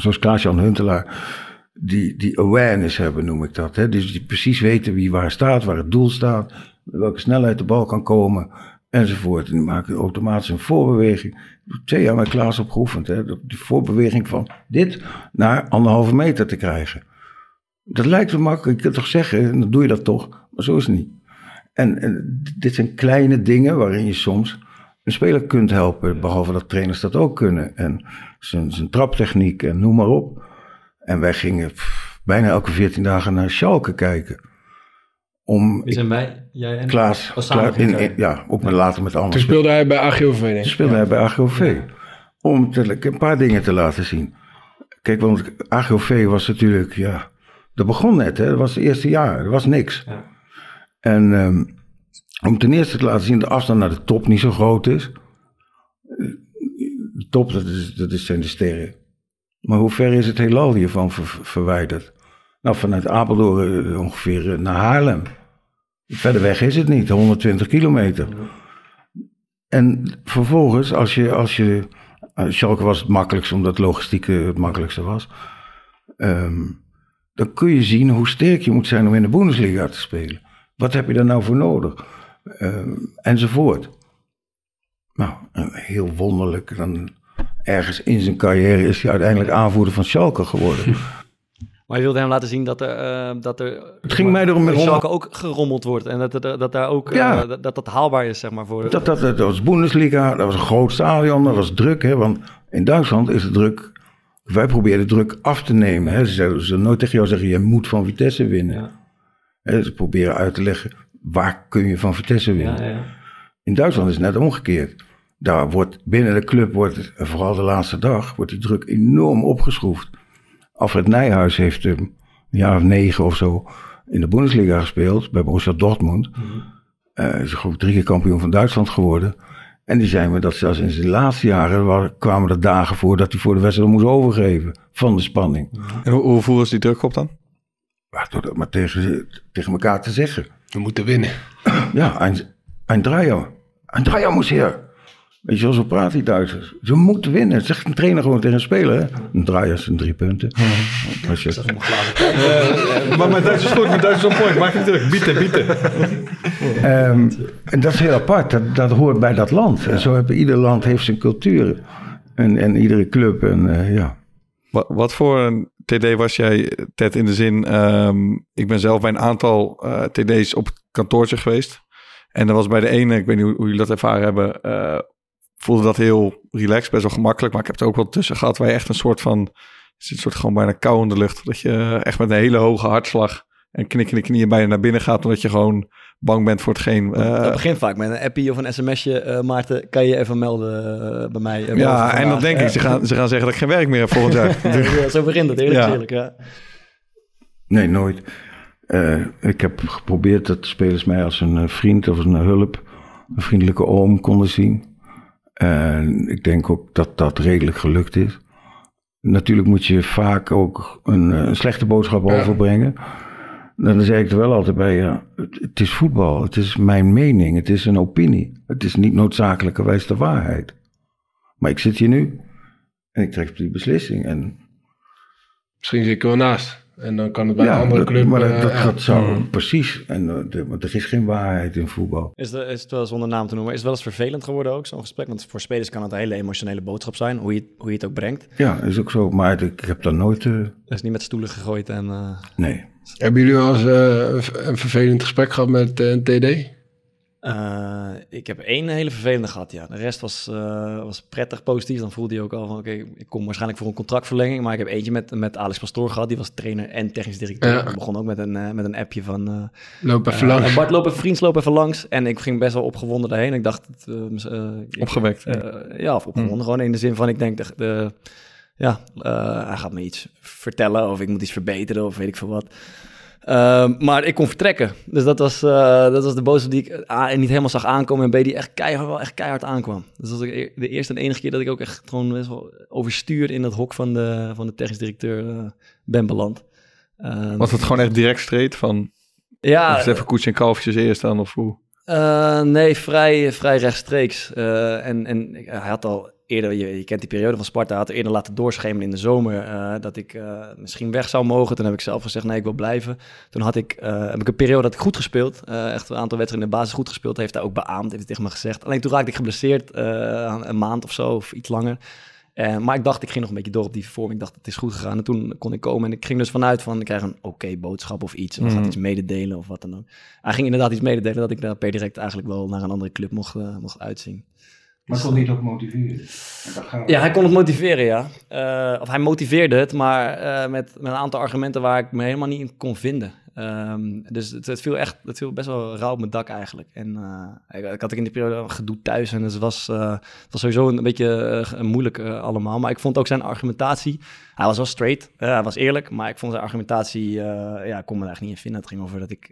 S6: zoals Klaas-Jan Huntelaar, die, die awareness hebben, noem ik dat. Hè? Dus die precies weten wie waar staat, waar het doel staat, welke snelheid de bal kan komen, enzovoort. En die maken automatisch een voorbeweging. Twee jaar met Klaas op geoefend, hè? de voorbeweging van dit naar anderhalve meter te krijgen. Dat lijkt zo makkelijk, je kunt toch zeggen, en dan doe je dat toch, maar zo is het niet. En, en dit zijn kleine dingen waarin je soms een speler kunt helpen. Behalve dat trainers dat ook kunnen. En zijn, zijn traptechniek en noem maar op. En wij gingen pff, bijna elke 14 dagen naar Schalke kijken. Om,
S2: Wie zijn wij? Jij en
S6: Klaas,
S2: Oh,
S6: Klaas- in, ja, ook met later met andere
S5: Toen speelde hij bij AGOV, denk ik.
S6: toen speelde hij bij AGOV. Om te, een paar dingen te laten zien. Kijk, want AGOV was natuurlijk, ja, dat begon net, hè. Dat was het eerste jaar, er was niks.
S2: Ja.
S6: En ehm, om ten eerste te laten zien dat de afstand naar de top niet zo groot is. Eh, De top, dat, is, dat is zijn de sterren. Maar hoe ver is het heelal hiervan ver- verwijderd? Nou, vanuit Apeldoorn eh, ongeveer eh, naar Haarlem. Verder weg is het niet, 120 kilometer. En vervolgens, als je, als je eh, Schalke was het makkelijkste, omdat logistiek het makkelijkste was. Ehm, dan kun je zien hoe sterk je moet zijn om in de Bundesliga te spelen. Wat heb je daar nou voor nodig? Ehm, enzovoort. Nou, heel wonderlijk. Dan ergens in zijn carrière is hij uiteindelijk aanvoerder van Schalke geworden.
S2: Maar je wilde hem laten zien dat er, eh, dat er
S6: Het ging mij erom met
S2: Schalke ook gerommeld wordt. En dat, dat, dat daar ook eh, dat, dat dat haalbaar is, zeg maar. Voor,
S6: Dat, dat, dat was Bundesliga, dat was een groot stadion, dat was druk. Hè, want in Duitsland is het druk. Wij proberen druk af te nemen. Hè. Ze zullen ze nooit tegen jou zeggen: je moet van Vitesse winnen.
S2: Ja.
S6: Hè, ze proberen uit te leggen: waar kun je van Vitesse winnen.
S2: ja, ja.
S6: In Duitsland is het net omgekeerd. Daar wordt binnen de club, wordt, vooral de laatste dag, wordt die druk enorm opgeschroefd. Alfred Nijhuis heeft um, een jaar of negen of zo in de Bundesliga gespeeld, bij Borussia Dortmund. Eh, is geloof ik drie keer kampioen van Duitsland geworden. En die zei me dat zelfs in zijn laatste jaren wa- kwamen er dagen voor dat hij voor de wedstrijd moest overgeven van de spanning.
S7: En hoe, hoe voeren ze die druk op dan?
S6: Maar, door dat maar tegen, tegen elkaar te zeggen.
S5: We moeten winnen.
S6: Ja, een, een Dreier. Een Dreier moest hier. Weet je wel, zo praat die Duitsers. Ze moeten winnen. Dat zegt een trainer gewoon tegen een speler. Een is een drie punten. Als je,
S7: maar mijn Duits is goed, mijn Duits is on point. Maak je druk. Bieten, bieten.
S6: Ehm, en dat is heel apart. Dat, dat hoort bij dat land. En zo hebben ieder land heeft zijn cultuur. En, en iedere club. En eh, ja.
S7: Wat, wat voor een TD was jij, Ted, in de zin... ehm, ik ben zelf bij een aantal eh, TD's op het kantoortje geweest. En er was bij de ene, ik weet niet hoe, hoe jullie dat ervaren hebben... eh, voelde dat heel relaxed, best wel gemakkelijk. Maar ik heb er ook wel tussen gehad waar je echt een soort van... Er zit een soort gewoon bijna kou in de lucht. Dat je echt met een hele hoge hartslag en knikkende knieën bijna naar binnen gaat... omdat je gewoon bang bent voor hetgeen... eh,
S2: dat begint vaak met een appie of een sms'je. eh, Maarten, kan je even melden eh, bij mij? eh,
S7: ja, en dan denk ik, ze gaan, ze gaan zeggen dat ik geen werk meer heb volgend jaar.
S2: Ja, zo begint het, eerlijk
S7: Ja.
S2: eerlijk. Ja.
S6: Nee, nooit. Eh, ik heb geprobeerd dat de spelers mij als een eh, vriend of een hulp, een vriendelijke oom konden zien. En ik denk ook dat dat redelijk gelukt is. Natuurlijk moet je vaak ook een, eh, een slechte boodschap
S5: Ja.
S6: overbrengen. Dan zeg ik er wel altijd bij, ja, het, het is voetbal, het is mijn mening, het is een opinie. Het is niet noodzakelijkerwijs de waarheid. Maar ik zit hier nu en ik trek die beslissing. En
S5: Misschien zit ik er wel naast. En dan kan het bij een andere
S6: dat,
S5: club...
S6: Maar dat,
S5: eh,
S6: dat,
S5: ja.
S6: dat zou precies. En eh, de- want er is geen waarheid in voetbal.
S2: Is, het, is het wel zonder naam te noemen, is het wel eens vervelend geworden ook, zo'n gesprek? Want voor spelers kan het een hele emotionele boodschap zijn, hoe je, hoe je het ook brengt.
S6: Ja, is ook zo. Maar ik, ik heb daar nooit. eh,
S2: Het is niet met stoelen gegooid en... eh,
S6: nee.
S5: Hebben jullie wel eens een vervelend gesprek gehad met een TD?
S2: Eh, ik heb één hele vervelende gehad, ja. De rest was, eh, was prettig positief. Dan voelde je ook al van, oké, ik kom waarschijnlijk voor een contractverlenging. Maar ik heb eentje met, met Alex Pastoor gehad. Die was trainer en technisch directeur.
S5: Ja.
S2: We begon ook met een, eh, met een appje van...
S5: Loop even langs.
S2: Bart, loop even, vriends, loop even langs. En ik ging best wel opgewonden daarheen. Ik dacht... ik-
S7: Opgewekt.
S2: ja, of opgewonden. Gewoon in de zin van, ik denk... De, de, ja, hij gaat me iets vertellen of ik moet iets verbeteren of weet ik veel wat. Ehm, maar ik kon vertrekken. Dus dat was, eh, dat was de boodschap die ik eh, A, niet helemaal zag aankomen. En B, die echt keihard, wel echt keihard aankwam. Dus dat was e- de eerste en enige keer dat ik ook echt gewoon best wel overstuur in dat hok van de, van de technisch directeur eh, ben beland. Ehm,
S7: Was het gewoon echt direct streed van...
S2: ja,
S7: of even koets en kalfjes eerst dan of hoe?
S2: nee, vrij, vrij rechtstreeks. En en hij had al eerder, je, je kent die periode van Sparta, had eerder laten doorschemeren in de zomer eh, dat ik eh, misschien weg zou mogen. Toen heb ik zelf gezegd, nee, ik wil blijven. Toen had ik, eh, heb ik een periode dat ik goed gespeeld. echt een aantal wedstrijden in de basis goed gespeeld. Heeft hij ook beaamd, heeft hij tegen me gezegd. Alleen toen raakte ik geblesseerd, een maand of zo, of iets langer. Maar ik dacht, ik ging nog een beetje door op die vorm. Ik dacht, het is goed gegaan. En toen kon ik komen en ik ging dus vanuit van, ik krijg een oké boodschap of iets. Of gaat
S7: Mhm.
S2: iets mededelen of wat dan ook. Hij ging inderdaad iets mededelen dat ik daar per direct eigenlijk wel naar een andere club mocht, mocht uitzien.
S6: Maar kon hij het ook motiveren?
S2: Ja, hij kon het motiveren, ja. Eh, of hij motiveerde het, maar eh, met, met een aantal argumenten waar ik me helemaal niet in kon vinden. Ehm, dus het, het viel echt, het viel best wel rauw op mijn dak eigenlijk. En eh, ik, ik had ook in die periode een gedoe thuis en het was, het was sowieso een beetje moeilijk allemaal. Maar ik vond ook zijn argumentatie, hij was wel straight, hij was eerlijk, maar ik vond zijn argumentatie, ja, ik kon me er echt niet in vinden. Het ging over dat ik...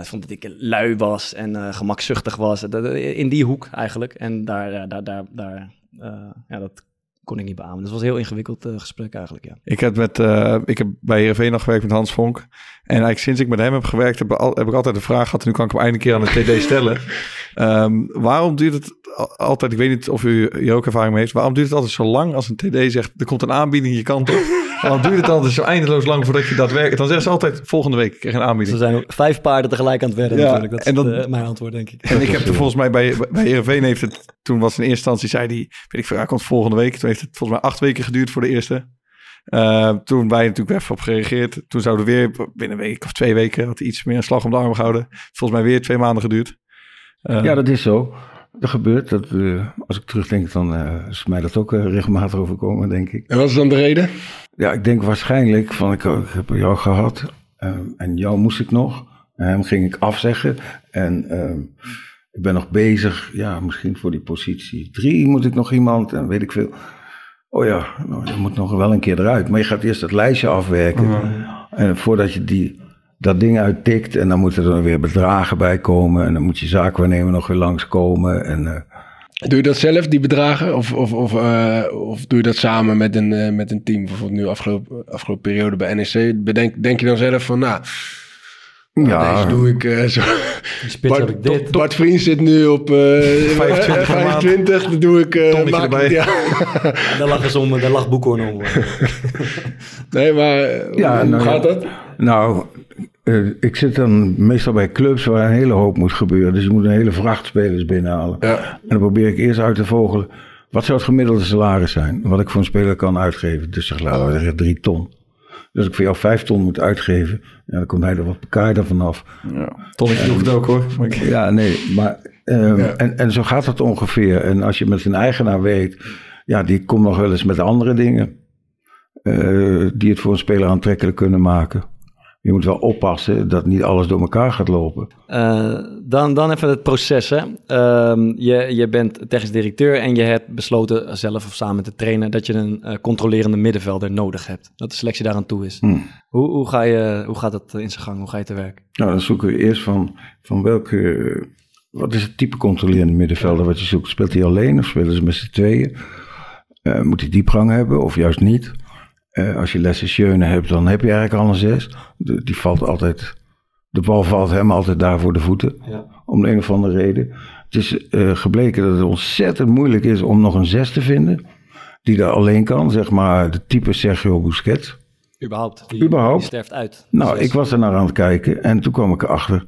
S2: ik vond dat ik lui was en eh, gemakzuchtig was. In die hoek eigenlijk. En daar, daar, daar, daar eh, ja, dat kon ik niet beamen. Dus het was een heel ingewikkeld gesprek eigenlijk, ja.
S7: Ik heb, met, ik heb bij Heerenveen nog gewerkt met Hans Vonk. En eigenlijk sinds ik met hem heb gewerkt, heb, ik al- heb ik altijd de vraag gehad... en nu kan ik hem eindelijk een keer aan de TD stellen. Ehm, waarom duurt het al- altijd... Ik weet niet of u hier ook ervaring mee heeft... waarom duurt het altijd zo lang als een TD zegt... er komt een aanbieding je kant op? Waarom duurt het altijd zo eindeloos lang voordat je dat werkt? Dan zeggen ze altijd volgende week, ik krijg een aanbieding.
S2: Ze zijn ook vijf paarden tegelijk aan het wedden
S7: Ja,
S2: natuurlijk. Dat is
S7: en dat-
S2: eh, mijn antwoord, denk ik.
S7: En ik heb er volgens mij bij, bij Heerenveen heeft het... Toen was in eerste instantie, zei hij... Weet ik veel, hij komt volgende week. Toen heeft het volgens mij acht weken geduurd voor de eerste. Eh, toen wij natuurlijk even op gereageerd. Toen zouden we weer binnen een week of twee weken... had hij iets meer een slag om de arm gehouden. Volgens mij weer twee maanden geduurd. Eh,
S6: Ja, dat is zo. Dat gebeurt. Dat, eh, als ik terugdenk, dan eh, is mij dat ook regelmatig overkomen, denk ik.
S5: En wat is dan de reden?
S6: Ja, ik denk waarschijnlijk van ik, ik heb jou gehad ehm, en jou moest ik nog. En hem ging ik afzeggen. En ehm, ik ben nog bezig, ja, misschien voor die positie drie moet ik nog iemand en weet ik veel. Oh ja, nou, je moet nog wel een keer eruit. Maar je gaat eerst het lijstje afwerken. En voordat je die, dat ding uittikt en dan moeten er weer bedragen bij komen. En dan moet je zaakwaarnemer nog weer langskomen. En eh,
S5: Doe je dat zelf, die bedragen? Of, of, of, eh, of doe je dat samen met een, eh, met een team? Bijvoorbeeld nu afgelopen, afgelopen periode bij NEC. Bedenk, denk je dan zelf van, nou,
S6: ja,
S5: deze doe ik eh, zo.
S2: Spits heb ik dit.
S5: Bart Vriend zit nu op eh
S7: 25 per maand.
S5: 25, dat doe ik... eh,
S7: Tonnetje
S5: maak-
S7: erbij.
S5: Ja.
S2: Daar lag om, daar lag Boekhorn om.
S5: Nee, maar
S6: Ja,
S5: hoe
S6: nou ja.
S5: gaat dat?
S6: Nou, eh, ik zit dan meestal bij clubs waar een hele hoop moet gebeuren. Dus je moet een hele vracht spelers binnenhalen.
S5: Ja.
S6: En dan probeer ik eerst uit te vogelen. Wat zou het gemiddelde salaris zijn? Wat ik voor een speler kan uitgeven. Dus zeg, laten we zeggen drie ton. Dus als ik voor jou vijf ton moet uitgeven. Ja, dan komt hij er wat bekaaid vanaf.
S7: Tonnetje doe ik het ook hoor. Maar
S6: Ja, nee, maar... ehm,
S5: Ja.
S6: en, en zo gaat het ongeveer. En als je met een eigenaar weet... Ja, die komt nog wel eens met andere dingen... eh, die het voor een speler aantrekkelijk kunnen maken. Je moet wel oppassen dat niet alles door elkaar gaat lopen.
S2: Eh, dan, dan even het proces. Hè. Ehm, je, je bent technisch directeur en je hebt besloten zelf of samen met de trainer dat je een eh, controlerende middenvelder nodig hebt. Dat de selectie daaraan toe is.
S6: Hmm.
S2: Hoe, hoe, ga je, hoe gaat dat in zijn gang? Hoe ga je te werk?
S6: Nou, dan zoeken we eerst van, van welke... Wat is het type controlerende middenvelder wat je zoekt? Speelt hij alleen of spelen ze met z'n tweeën? Eh, moet hij diepgang hebben of juist niet? Eh, als je Lesse Schöne hebt, dan heb je eigenlijk al een zes. De- die valt altijd... De bal valt hem altijd daar voor de voeten.
S2: Ja.
S6: Om de een of andere reden. Het is eh, gebleken dat het ontzettend moeilijk is om nog een zes te vinden. Die daar alleen kan, zeg maar de type Sergio Busquets.
S2: Überhaupt. Die,
S6: Überhaupt?
S2: Die sterft uit.
S6: Nou, ik was er naar aan het kijken en toen kwam ik erachter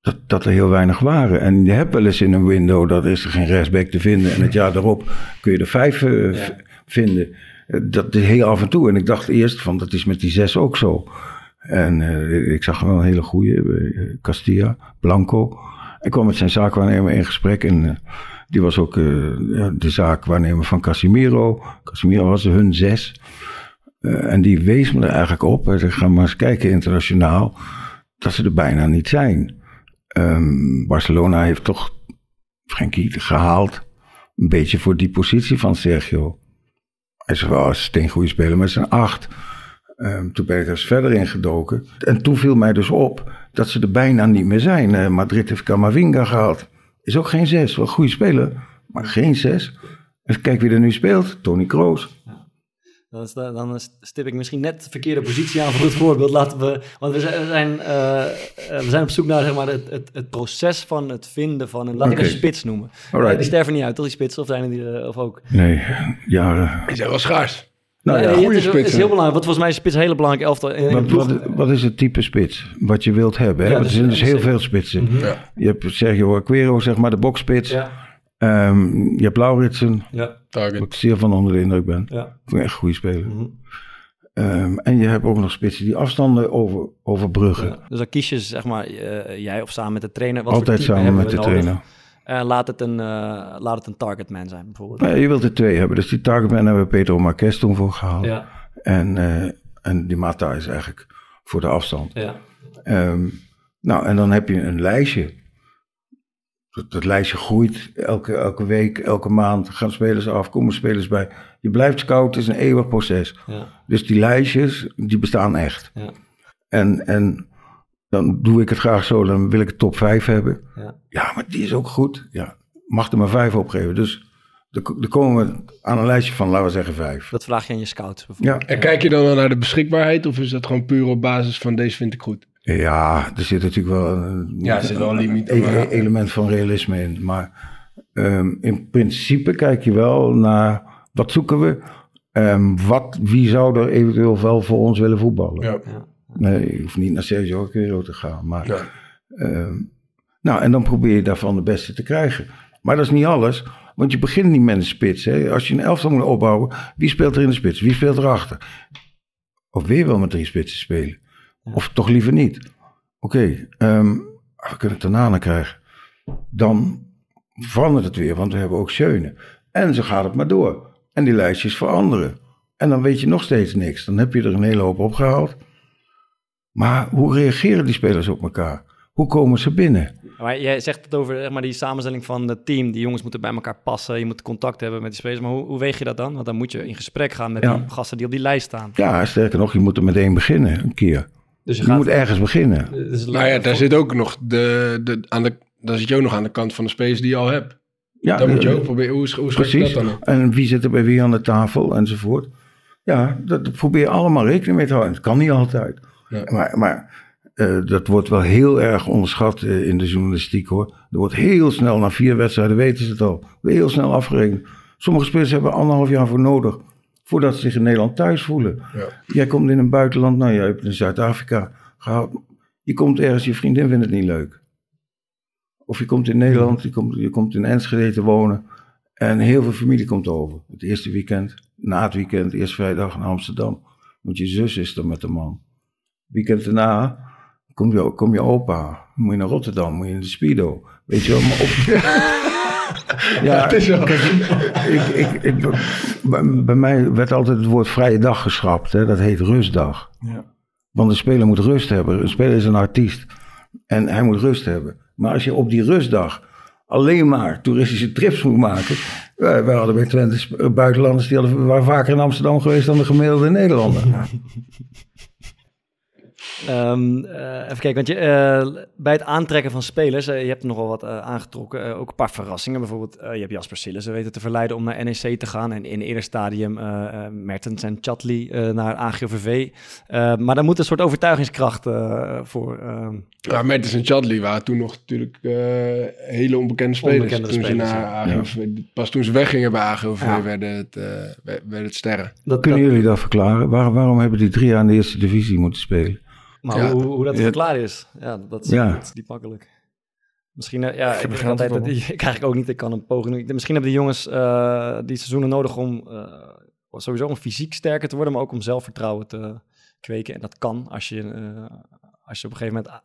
S6: dat, dat er heel weinig waren. En je hebt wel eens in een window, dat is er geen rechtsback te vinden. En het jaar daarop kun je er vijf eh, vinden. Eh, Dat is heel af en toe. En ik dacht eerst van, dat is met die zes ook zo. En eh, ik zag wel een hele goede, Castilla, Blanco. Ik kwam met zijn zaakwaarnemer in gesprek en eh, die was ook eh, de zaakwaarnemer van Casimiro. Casimiro was hun zes. Eh, en die wees me er eigenlijk op. Hij zei, ga maar eens kijken internationaal. Dat ze er bijna niet zijn. Ehm, Barcelona heeft toch Frenkie gehaald. Een beetje voor die positie van Sergio. Hij zei, wel, is een goede speler, is een acht. Ehm, toen ben ik er eens verder in gedoken. En toen viel mij dus op dat ze er bijna niet meer zijn. Eh, Madrid heeft Camavinga gehaald. Is ook geen zes. Wel een goede speler, maar geen zes. En kijk wie er nu speelt. Tony Kroos.
S2: Dan, is dan stip ik misschien net de verkeerde positie aan voor het voorbeeld. Laten we, want we zijn, we zijn, eh, eh, we zijn op zoek naar zeg maar, het, het, het proces van het vinden van een, laat ik een spits noemen.
S6: Alright.
S2: Die sterven niet uit, toch die spits? Of zijn er die, eh, of ook?
S6: Nee, jaren.
S5: Die zijn wel schaars.
S6: Nou
S2: Nee,
S6: ja,
S2: het
S5: goede
S2: is, het is heel belangrijk. Wat volgens mij is spits een hele belangrijke elftal. In, in
S6: Wat, wat, wat is het type spits wat je wilt hebben? Hè?
S2: Ja,
S6: Want er zijn dus heel veel spitsen.
S5: Ja.
S6: Je hebt Sergio Aguero, zeg maar, de boxspits.
S2: Ja,
S6: Ehm, je hebt Lauritsen,
S2: ja,
S6: waar ik zeer van onder de indruk ben.
S2: ja.
S6: Ik vind echt een goede speler.
S2: Mhm.
S6: Ehm, en je hebt ook nog spitsen die afstanden over, overbruggen.
S2: Ja. Dus dan kies je zeg maar, eh, jij of samen met de trainer. Wat voor
S6: Altijd samen met de
S2: nodig?
S6: trainer.
S2: Eh, laat, het een, eh, laat het een targetman zijn, bijvoorbeeld.
S6: Ja, je wilt er twee hebben. Dus die targetman hebben we Pedro Marquez toen voor gehaald.
S2: Ja,
S6: En, eh, en die Mata is eigenlijk voor de afstand.
S2: ja.
S6: Ehm, nou, en dan heb je een lijstje. Dat, dat lijstje groeit elke, elke week, elke maand. Gaan spelers af, komen spelers bij. Je blijft scouten, het is een eeuwig proces.
S2: ja.
S6: Dus die lijstjes, die bestaan echt.
S2: Ja.
S6: En, en dan doe ik het graag zo, dan wil ik het top 5 hebben.
S2: Ja.
S6: Ja, maar die is ook goed. Ja, mag er maar vijf opgeven. Dus er komen we aan een lijstje van, laten we zeggen, vijf.
S2: Dat vraag je aan je scouts bijvoorbeeld.
S6: Ja,
S5: En kijk je dan naar de beschikbaarheid of is dat gewoon puur op basis van deze vind ik goed?
S6: Ja er zit natuurlijk wel een,
S5: Ja, er zit wel een limiet
S6: element van realisme in. Maar ehm, in principe kijk je wel naar wat zoeken we. Ehm, wat, wie zou er eventueel wel voor ons willen voetballen?
S5: Ja.
S6: Nee, je hoeft niet naar Sergio Aguero te gaan. Maar,
S5: Ja.
S6: ehm, nou, en dan probeer je daarvan de beste te krijgen. Maar dat is niet alles, want je begint niet met een spits. Hè. Als je een elftal moet opbouwen, wie speelt er in de spits? Wie speelt erachter? Of weer wel met drie spitsen spelen? Of toch liever niet? Oké, ehm, we kunnen het daarna krijgen. Dan verandert het weer, want we hebben ook Schöne. En zo gaat het maar door. En die lijstjes veranderen. En dan weet je nog steeds niks. Dan heb je er een hele hoop opgehaald. Maar hoe reageren die spelers op elkaar? Hoe komen ze binnen?
S2: Maar jij zegt het over zeg maar, die samenstelling van het team. Die jongens moeten bij elkaar passen. Je moet contact hebben met die spelers. Maar hoe, hoe weeg je dat dan? Want dan moet je in gesprek gaan met
S6: Ja.
S2: die gasten die op die lijst staan.
S6: Ja, sterker nog, je moet er meteen beginnen, een keer.
S2: Dus je,
S6: Je
S2: gaat,
S6: moet ergens beginnen.
S2: dus
S5: Nou ja, daar zit ook nog de, de, aan de, daar zit je ook nog aan de kant van de spelers die je al hebt.
S6: Ja,
S5: Dan moet je
S6: eh,
S5: ook proberen, hoe, hoe
S6: Precies.
S5: dat dan?
S6: En wie zit er bij wie aan de tafel enzovoort. Ja, dat dat probeer je allemaal rekening mee te houden. Het kan niet altijd.
S5: Ja.
S6: Maar, maar eh, dat wordt wel heel erg onderschat eh, in de journalistiek hoor. Er wordt heel snel, na vier wedstrijden weten ze het al. Heel snel afgerekend. Sommige spelers hebben anderhalf jaar voor nodig. Voordat ze zich in Nederland thuis voelen.
S5: Ja.
S6: Jij komt in een buitenland, nou jij hebt in Zuid-Afrika gehaald. Je komt ergens, je vriendin vindt het niet leuk. Of je komt in Nederland, je komt, je komt in Enschede te wonen. En heel veel familie komt over. Het eerste weekend, na het weekend, eerst vrijdag naar Amsterdam. Want je zus is er met de man. Weekend daarna kom je, kom je opa. Moet je naar Rotterdam, moet je in de Speedo. Weet je wel, maar op... ja,
S5: Het is wel-
S6: kijk, ik, ik, ik, bij, mij werd altijd het woord vrije dag geschrapt. Hè? Dat heet rustdag.
S7: Ja.
S6: Want een speler moet rust hebben. Een speler is een artiest. En hij moet rust hebben. Maar als je op die rustdag alleen maar toeristische trips moet maken. Wij, wij hadden bij Twente buitenlanders die hadden, waren vaker in Amsterdam geweest dan de gemiddelde Nederlander.
S2: Ehm, eh, even kijken, want je, eh, bij het aantrekken van spelers, eh, je hebt nogal wat aangetrokken. ook een paar verrassingen. Bijvoorbeeld, je hebt Jasper Sillissen weten te verleiden om naar NEC te gaan. En in een eerder stadium Mertens en Chatli eh, naar AGOVV. Eh, maar daar moet een soort overtuigingskracht eh, voor. ehm,
S5: Ja, Mertens en Chadli waren toen nog natuurlijk eh, hele onbekende spelers.
S2: Onbekende
S5: toen
S2: spelers,
S5: ze naar
S2: ja.
S5: AGOVV, Pas toen ze weggingen bij AGOVV
S2: Ja.
S5: werden, het, eh, werd- werden het sterren.
S2: dat,
S6: Kunnen
S2: dat-
S6: jullie dat verklaren? Waar- waarom hebben die drie jaar in de eerste divisie moeten spelen?
S2: Maar
S5: Ja.
S2: hoe, hoe dat
S7: Ja.
S2: verklaar is, ja, dat, is,
S6: Ja.
S2: is niet makkelijk. Misschien, eh, ja, ik,
S7: geen
S2: altijd dat, ik krijg ik ook niet, ik kan een poging. Ik- Misschien hebben die jongens eh, die seizoenen nodig om eh, sowieso om fysiek sterker te worden, maar ook om zelfvertrouwen te kweken. En dat kan als je, als je op een gegeven moment ah,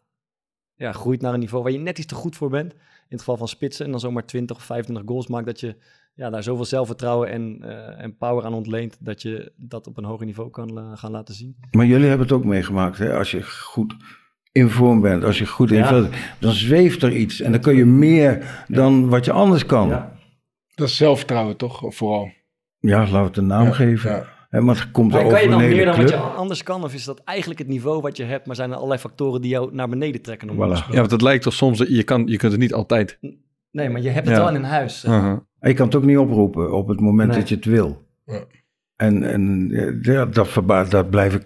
S2: ja, groeit naar een niveau waar je net iets te goed voor bent. In het geval van spitsen en dan zomaar 20 of 25 goals maakt, dat je ja, daar zoveel zelfvertrouwen en, eh, en power aan ontleent, dat je dat op een hoger niveau kan gaan laten zien.
S6: Maar jullie hebben het ook meegemaakt. Hè? Als je goed in vorm bent, als je goed in
S2: Ja.
S6: veld dan zweeft er iets. En dan kun je meer dan wat je anders kan. Ja,
S5: Dat is zelfvertrouwen toch, vooral.
S6: laten we het een naam
S5: Ja,
S6: geven.
S5: ja.
S6: Hè, maar het komt er
S2: Maar
S6: over
S2: kan je dan meer dan wat je anders kan? Of is dat eigenlijk het niveau wat je hebt, maar zijn er allerlei factoren die jou naar beneden trekken?
S6: Voilà.
S7: Ja, want het lijkt toch soms, je, kan, je kunt het niet altijd.
S2: Nee, maar je hebt het
S7: Ja.
S2: wel in huis.
S7: Uh-huh.
S6: En je kan het ook niet oproepen op het moment
S2: Nee.
S6: dat je het wil.
S5: Ja.
S6: En, en ja, dat, verba- dat, blijf ik,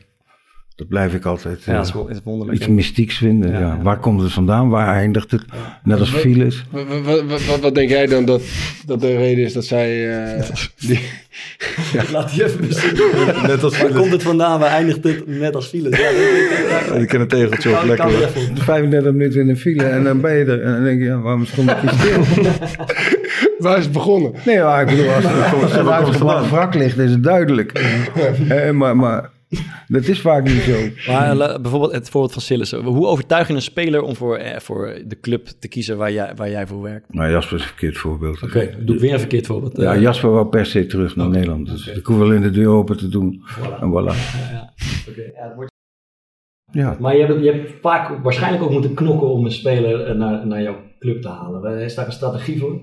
S6: dat blijf ik altijd
S2: Ja,
S6: eh,
S2: is, wonderlijk.
S6: iets mystieks vinden.
S2: Ja,
S6: Ja,
S2: ja.
S6: Waar komt het vandaan? Waar eindigt het? Net als
S5: Wat-
S6: files.
S5: Wat, wat, wat, denk jij dan dat, dat de reden is dat zij... eh, die,
S2: Laat die even bezinken.
S7: Net als
S2: Waar komt het vandaan? Waar eindigt dit net als files? Ja,
S7: Ik ken een tegeltje
S2: kan
S7: lekker.
S2: weer even.
S6: 35 minuten in een file en dan ben je er. En dan denk je, ja, waarom stond ik hier stil?
S5: waar is het begonnen?
S6: Nee, maar ik bedoel, als, als er een uitgebracht wrak ligt, is het duidelijk. Eh, maar, maar Dat is vaak niet zo.
S2: Maar la- bijvoorbeeld het voorbeeld van Sillissen. Hoe overtuig je een speler om voor, eh, voor de club te kiezen waar jij, waar jij voor werkt?
S6: Maar Jasper is een verkeerd voorbeeld.
S2: Oké, doe ik weer een verkeerd voorbeeld.
S6: Ja,
S2: Eh,
S6: Jasper wou per se terug naar Nederland. Dus ik hoef alleen de deur open te doen. En voilà.
S2: ja, oké. Ja, het wordt...
S6: Ja.
S2: Maar je hebt, je hebt vaak waarschijnlijk ook moeten knokken om een speler eh, naar, naar jouw club te halen. Is daar een strategie voor?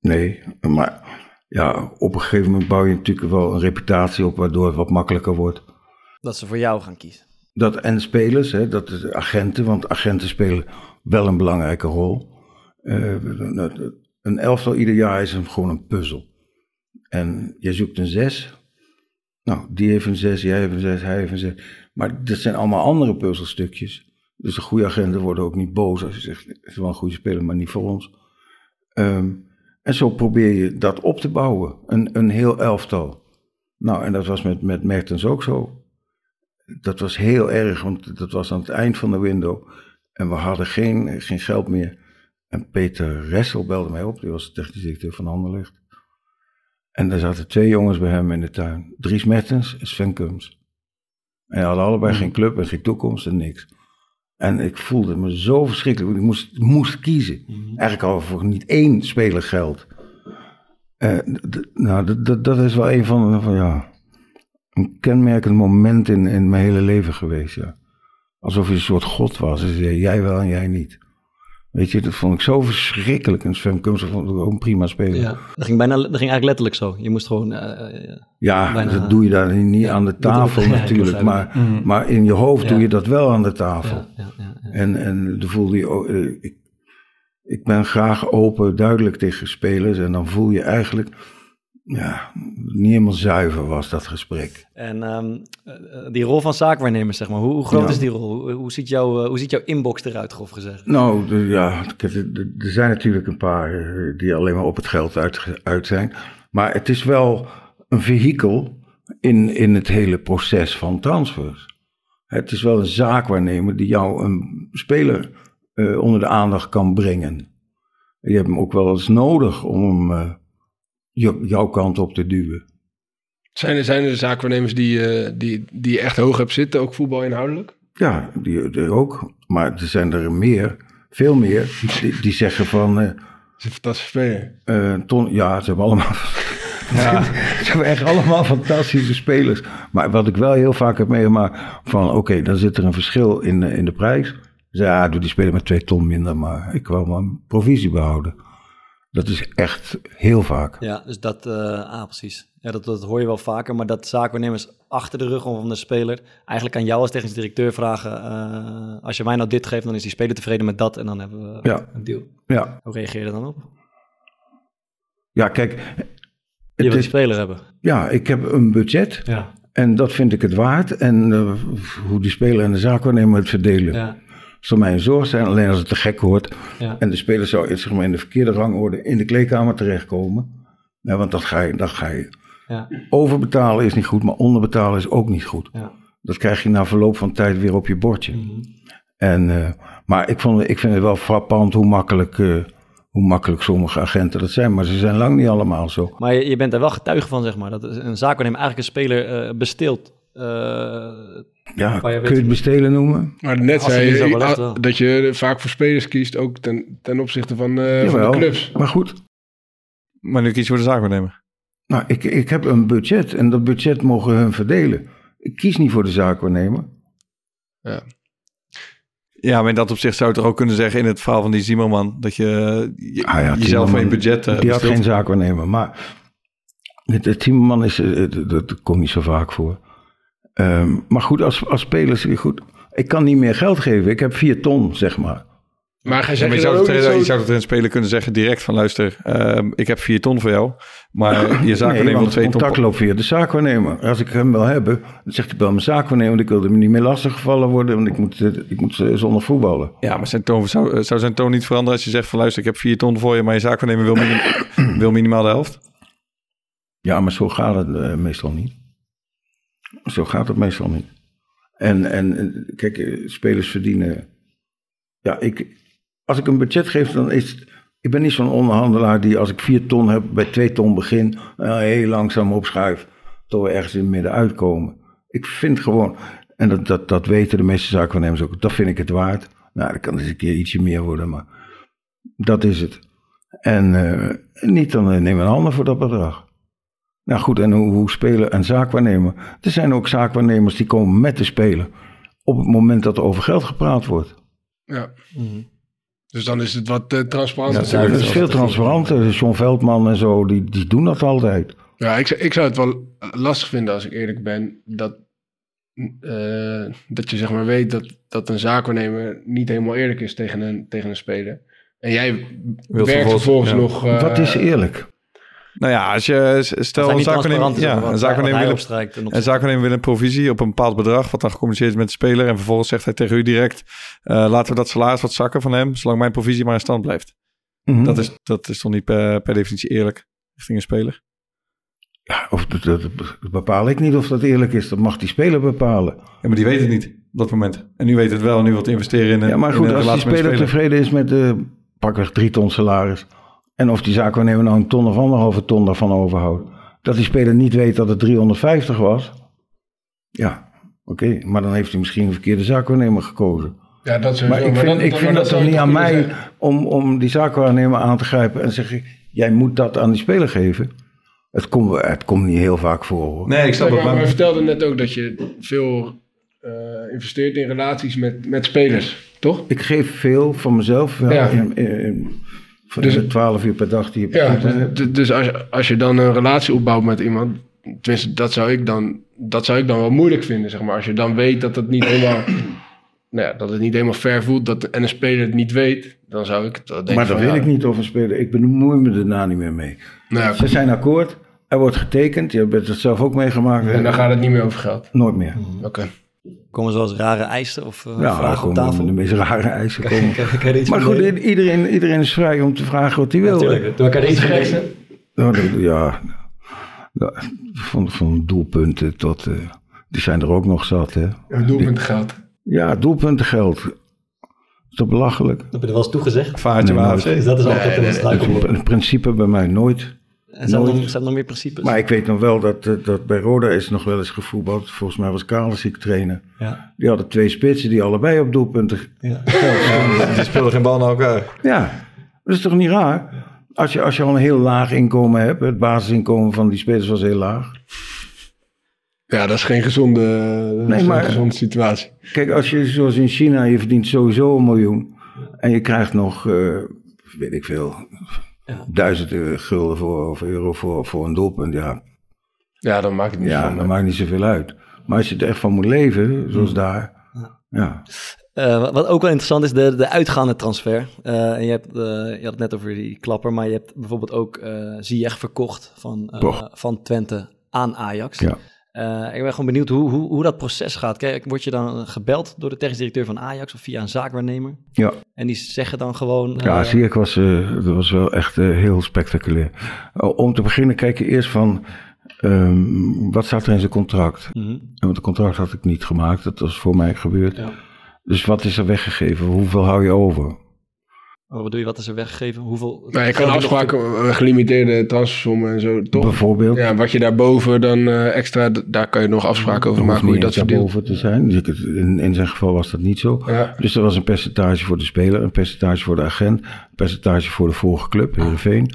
S6: Nee, maar ja, op een gegeven moment bouw je natuurlijk wel een reputatie op waardoor het wat makkelijker wordt.
S2: Dat ze voor jou gaan kiezen.
S6: Dat en spelers, hè, dat is agenten, want agenten spelen wel een belangrijke rol. Eh, een elftal ieder jaar is een, gewoon een puzzel. En je zoekt een zes. Nou, die heeft een zes, jij heeft een zes, hij heeft een zes. Maar dat zijn allemaal andere puzzelstukjes. Dus de goede agenten worden ook niet boos als je zegt, het is wel een goede speler, maar niet voor ons. Ehm, en zo probeer je dat op te bouwen, een, een heel elftal. Nou, en dat was met, met Mertens ook zo. Dat was heel erg, want dat was aan het eind van de window. En we hadden geen, geen geld meer. En Peter Ressel belde mij op, die was de technisch directeur van Anderlecht. En er zaten twee jongens bij hem in de tuin. Dries Mertens en Sven Kums. En hadden allebei geen club en geen toekomst en niks. En ik voelde me zo verschrikkelijk, want ik moest, moest kiezen. Eigenlijk al voor niet één speler geld. Eh, nou, dat is wel een van, van ja, een kenmerkend moment in, in mijn hele leven geweest, ja. Alsof je een soort god was. Dus jij wel en jij niet. Weet je, dat vond ik zo verschrikkelijk. En Sven Kums vond ik ook een prima speler.
S2: Ja, dat ging, bijna, dat ging eigenlijk letterlijk zo. Je moest gewoon... eh, eh,
S6: Ja,
S2: bijna-
S6: dat doe je daar niet aan de tafel natuurlijk. Maar.
S2: Mhm.
S6: maar in je hoofd doe je dat wel aan de tafel.
S2: Ja, ja, ja, ja.
S6: En, en dan voelde je... ook, eh, ik, ik ben graag open, duidelijk tegen spelers. En dan voel je eigenlijk... Ja, niet helemaal zuiver was dat gesprek.
S2: En ehm, eh, die rol van zaakwaarnemer, zeg maar. Hoe, hoe groot
S6: Ja.
S2: is die rol? Hoe, hoe, ziet jouw, eh, hoe ziet jouw inbox eruit, grof gezegd?
S6: Nou, de- ja, er- zijn natuurlijk een paar eh, die alleen maar op het geld uit, uit zijn. Maar het is wel een vehikel in, in het hele proces van transfers. Het is wel een zaakwaarnemer die jou een speler eh, onder de aandacht kan brengen. Je hebt hem ook wel eens nodig om hem eh, jouw kant op te duwen.
S5: Zijn er, zijn er zaakwaarnemers die, eh, die, die je echt hoog hebt zitten, ook voetbalinhoudelijk?
S6: Ja, die, die ook. Maar er zijn er meer, veel meer, die, die zeggen van... eh,
S5: Dat is een fantastische speler.
S6: Eh, ton, ja, ze hebben allemaal. Ja, ze hebben echt allemaal fantastische spelers. Maar wat ik wel heel vaak heb meegemaakt: van oké, dan zit er een verschil in, in de prijs. Dus ja, doe die speler met twee ton minder, maar ik wil mijn provisie behouden. Dat is echt heel vaak.
S2: Ja, dus dat, eh, ah, precies. Ja, dat, dat hoor je wel vaker, maar dat zaakwaarnemers achter de rug van de speler eigenlijk aan jou als technisch directeur vragen, eh, als je mij nou dit geeft, dan is die speler tevreden met dat en dan hebben we
S6: Ja.
S2: een deal.
S6: Ja,
S2: Hoe reageer je er dan op?
S6: ja kijk.
S2: Je wil die speler hebben.
S6: ja, ik heb een budget
S2: Ja.
S6: en dat vind ik het waard. En eh, hoe die speler en de zaakwaarnemer het verdelen.
S2: Ja.
S6: Zal mij een zorg zijn, alleen als het te gek wordt.
S2: Ja.
S6: En de speler zou zeg maar, in de verkeerde rangorde in de kleedkamer terechtkomen. Ja, want dat ga je, dat ga je.
S2: Ja.
S6: Overbetalen is niet goed, maar onderbetalen is ook niet goed.
S2: Ja.
S6: Dat krijg je na verloop van tijd weer op je bordje.
S2: Mhm.
S6: En, eh, maar ik, vond, ik vind het wel frappant hoe makkelijk, eh, hoe makkelijk sommige agenten dat zijn. Maar ze zijn lang niet allemaal zo.
S2: Maar je, je bent er wel getuige van, zeg maar, dat een zaakwaarnemer eigenlijk een speler besteelt. Eh,
S6: Ja, kun je het bestelen noemen?
S5: Maar net zei je ah,
S2: wel.
S5: dat je vaak voor spelers kiest, ook ten, ten opzichte van, eh, van de clubs.
S6: Maar goed,
S7: Maar nu kies je voor de zaakwaarnemer.
S6: nou, ik, ik heb een budget en dat budget mogen hun verdelen. Ik kies niet voor de zaakwaarnemer.
S7: Ja, maar in dat opzicht zou je toch ook kunnen zeggen in het verhaal van die Zimmerman... dat je, je
S6: Ah ja,
S7: jezelf van je budget eh,
S6: Die had geen zaakwaarnemer, maar het, het is, dat, dat komt niet zo vaak voor. Ehm, maar goed, als, als spelers, goed, ik kan niet meer geld geven. Ik heb vier ton, zeg maar.
S5: Maar ga
S7: Ja,
S5: zeg
S7: maar je,
S5: dan
S7: zou het, je zou het een speler kunnen zeggen direct van... luister, ehm, ik heb vier ton voor jou, maar je
S6: nee,
S7: zaakwaarnemer wil
S6: want
S7: twee ton...
S6: contact loopt via de zaakwaarnemer. Als ik hem wil hebben, dan zegt hij bij mijn zaakwaarnemer... want ik wil er niet meer lastiggevallen worden... want ik moet, eh, ik moet eh, zonder voetballen.
S7: Ja, maar zijn toon, zou, eh, zou zijn toon niet veranderen als je zegt van... luister, ik heb vier ton voor je, maar je zaakwaarnemer wil, minim- wil minimaal de helft?
S6: Ja, maar zo gaat het meestal niet. Zo gaat het meestal niet. En, en en, kijk, eh, spelers verdienen. Ja, ik, als ik een budget geef, dan is. Ik ben niet zo'n onderhandelaar die als ik vier ton heb, bij twee ton begin, eh, heel langzaam opschuif, tot we ergens in het midden uitkomen. Ik vind gewoon, en dat, dat, dat weten de meeste zaakwaarnemers ook, dat vind ik het waard. Nou, dat kan eens een keer ietsje meer worden, maar dat is het. En eh, niet dan eh, neem een ander voor dat bedrag. Nou goed, en hoe, hoe spelen en zaakwaarnemer. Er zijn ook zaakwaarnemers die komen met de speler op het moment dat er over geld gepraat wordt.
S5: Ja. Dus dan is het wat eh, transparanter.
S6: Ja, het is veel transparanter. John Veldman en zo, die, die doen dat altijd.
S5: Ja, ik, zou- ik zou het wel lastig vinden als ik eerlijk ben. Dat, eh, dat je zeg maar weet dat, dat een zaakwaarnemer niet helemaal eerlijk is tegen een, tegen een speler. En jij werkt
S7: vervolgens-
S5: vervolgens
S7: ja.
S5: nog... eh,
S6: Wat is eerlijk?
S7: Nou ja, als je stel een zaakwaarnemer,
S2: over
S7: ja, een zaakwaarnemer wil
S2: opstrijkt
S7: een zaakwaarnemer wil een provisie op een bepaald bedrag wat dan gecommuniceerd is met de speler en vervolgens zegt hij tegen u direct eh, laten we dat salaris wat zakken van hem zolang mijn provisie maar in stand blijft.
S6: Mhm.
S7: Dat is dat is toch niet per, per definitie eerlijk richting een speler.
S6: Ja, of dat, dat, dat bepaal ik niet of dat eerlijk is. Dat mag die speler bepalen.
S7: Ja, maar die weet het niet op dat moment. En nu weet het wel en nu wilt investeren in een
S6: Ja, maar
S7: in
S6: goed,
S7: een
S6: als die speler tevreden is met de pakweg drie ton salaris. En of die zaakwaarnemer nou een ton of anderhalve ton daarvan overhoudt. Dat die speler niet weet dat het 350 was. Ja, oké. Maar dan heeft hij misschien een verkeerde zaakwaarnemer gekozen.
S5: Ja, dat.
S6: Maar ik vind,
S5: dan-
S6: ik
S5: dan-
S6: vind
S5: maar
S6: dat toch niet aan mij
S5: zeggen.
S6: om, om die zaakwaarnemer aan te grijpen en zeggen... jij moet dat aan die speler geven. Het komt, het komt niet heel vaak voor. Hoor.
S7: Nee, ik snap het.
S5: maar, vertelde net ook dat je veel eh, investeert in relaties met, met spelers, toch?
S6: Ik geef veel van mezelf. Ja,
S5: Ja.
S6: in, in, in- van
S5: Dus-
S6: de 12 uur per dag die je
S5: Ja,
S6: hebt.
S5: dus, dus als, je, als je dan een relatie opbouwt met iemand, tenminste, dat zou ik dan, dat zou ik dan wel moeilijk vinden, zeg maar. Als je dan weet dat het niet helemaal, nou ja, dat het niet helemaal fair voelt dat, en een speler het niet weet, dan zou ik het wel denken
S6: Maar dat weet
S5: ja,
S6: ik niet of een speler. Ik bemoei me daarna niet meer mee.
S5: Nou, ja,
S6: Ze zijn akkoord. Er wordt getekend. Je hebt het zelf ook meegemaakt.
S5: en dan gaat het niet meer over geld.
S6: Nooit meer.
S5: Oké.
S2: Komen zoals rare eisen of eh,
S6: Ja,
S2: vragen op tafel?
S6: de meest rare eisen komen.
S2: Kan- kan je iets
S6: Maar goed, iedereen, iedereen is vrij om te vragen wat hij wil.
S2: Natuurlijk, doe elkaar er iets?
S6: Nou, dat- ja, ja, van, van doelpunten tot... eh, die zijn er ook nog zat, hè.
S5: Een doelpunt geld.
S6: Ja, doelpuntengeld. Is toch belachelijk?
S2: Heb je er wel eens toegezegd?
S7: vaartje
S6: Nee.
S7: AFC.
S2: Dus dat is altijd een struikelblok.
S6: een principe bij mij nooit.
S2: En zijn er, nog, zijn er nog meer principes?
S6: Maar ik weet nog wel dat, eh, dat bij Roda is nog wel eens gevoetbald. Volgens mij was Kalesiek trainer.
S2: ja.
S6: Die hadden twee spitsen die allebei op doelpunten
S2: Ja.
S7: Die speelden geen bal naar elkaar.
S6: Ja, dat is toch niet raar? Als je, als je al een heel laag inkomen hebt, het basisinkomen van die spelers was heel laag.
S5: Ja, dat is geen gezonde,
S6: Nee, maar-
S5: gezonde situatie.
S6: Kijk, als je zoals in China, je verdient sowieso een miljoen. En je krijgt nog, eh, weet ik veel,
S2: Ja.
S6: duizend eh, gulden voor, of euro voor, voor een doelpunt. Ja,
S5: Ja, dan maakt het niet
S6: ja dat maakt niet zoveel uit. Maar als je er echt van moet leven, zoals daar. Ja,
S2: Eh, wat ook wel interessant is, de, de uitgaande transfer. Eh, en je, hebt, eh, je had het net over die klapper, maar je hebt bijvoorbeeld ook eh Ziyech verkocht van, eh, van Twente aan Ajax.
S6: Ja.
S2: Eh, ik ben gewoon benieuwd hoe, hoe, hoe dat proces gaat. Kijk, word je dan gebeld door de technisch directeur van Ajax of via een zaakwaarnemer?
S6: ja.
S2: En die zeggen dan gewoon...
S6: Ja,
S2: eh,
S6: zie ik was, eh, dat was wel echt heel spectaculair. Om te beginnen kijk je eerst van, ehm, wat staat er in zijn contract? En Want het contract had ik niet gemaakt, dat was voor mij gebeurd.
S2: ja.
S6: Dus wat is er weggegeven? Hoeveel hou je over?
S2: Oh, wat bedoel je, wat is er weggegeven? Hoeveel...
S5: Nou, je kan
S2: nog
S5: afspraken, eh, gelimiteerde transfersommen en zo, toch?
S6: Bijvoorbeeld.
S5: Ja, wat je daarboven dan eh, extra, daar kan je nog afspraken over
S6: Er
S5: maken hoe je dat verdeelt.
S6: daarboven te zijn. Dus in, in zijn geval was dat niet zo.
S5: Ja.
S6: Dus er was een percentage voor de speler, een percentage voor de agent, een percentage voor de vorige club, Heerenveen.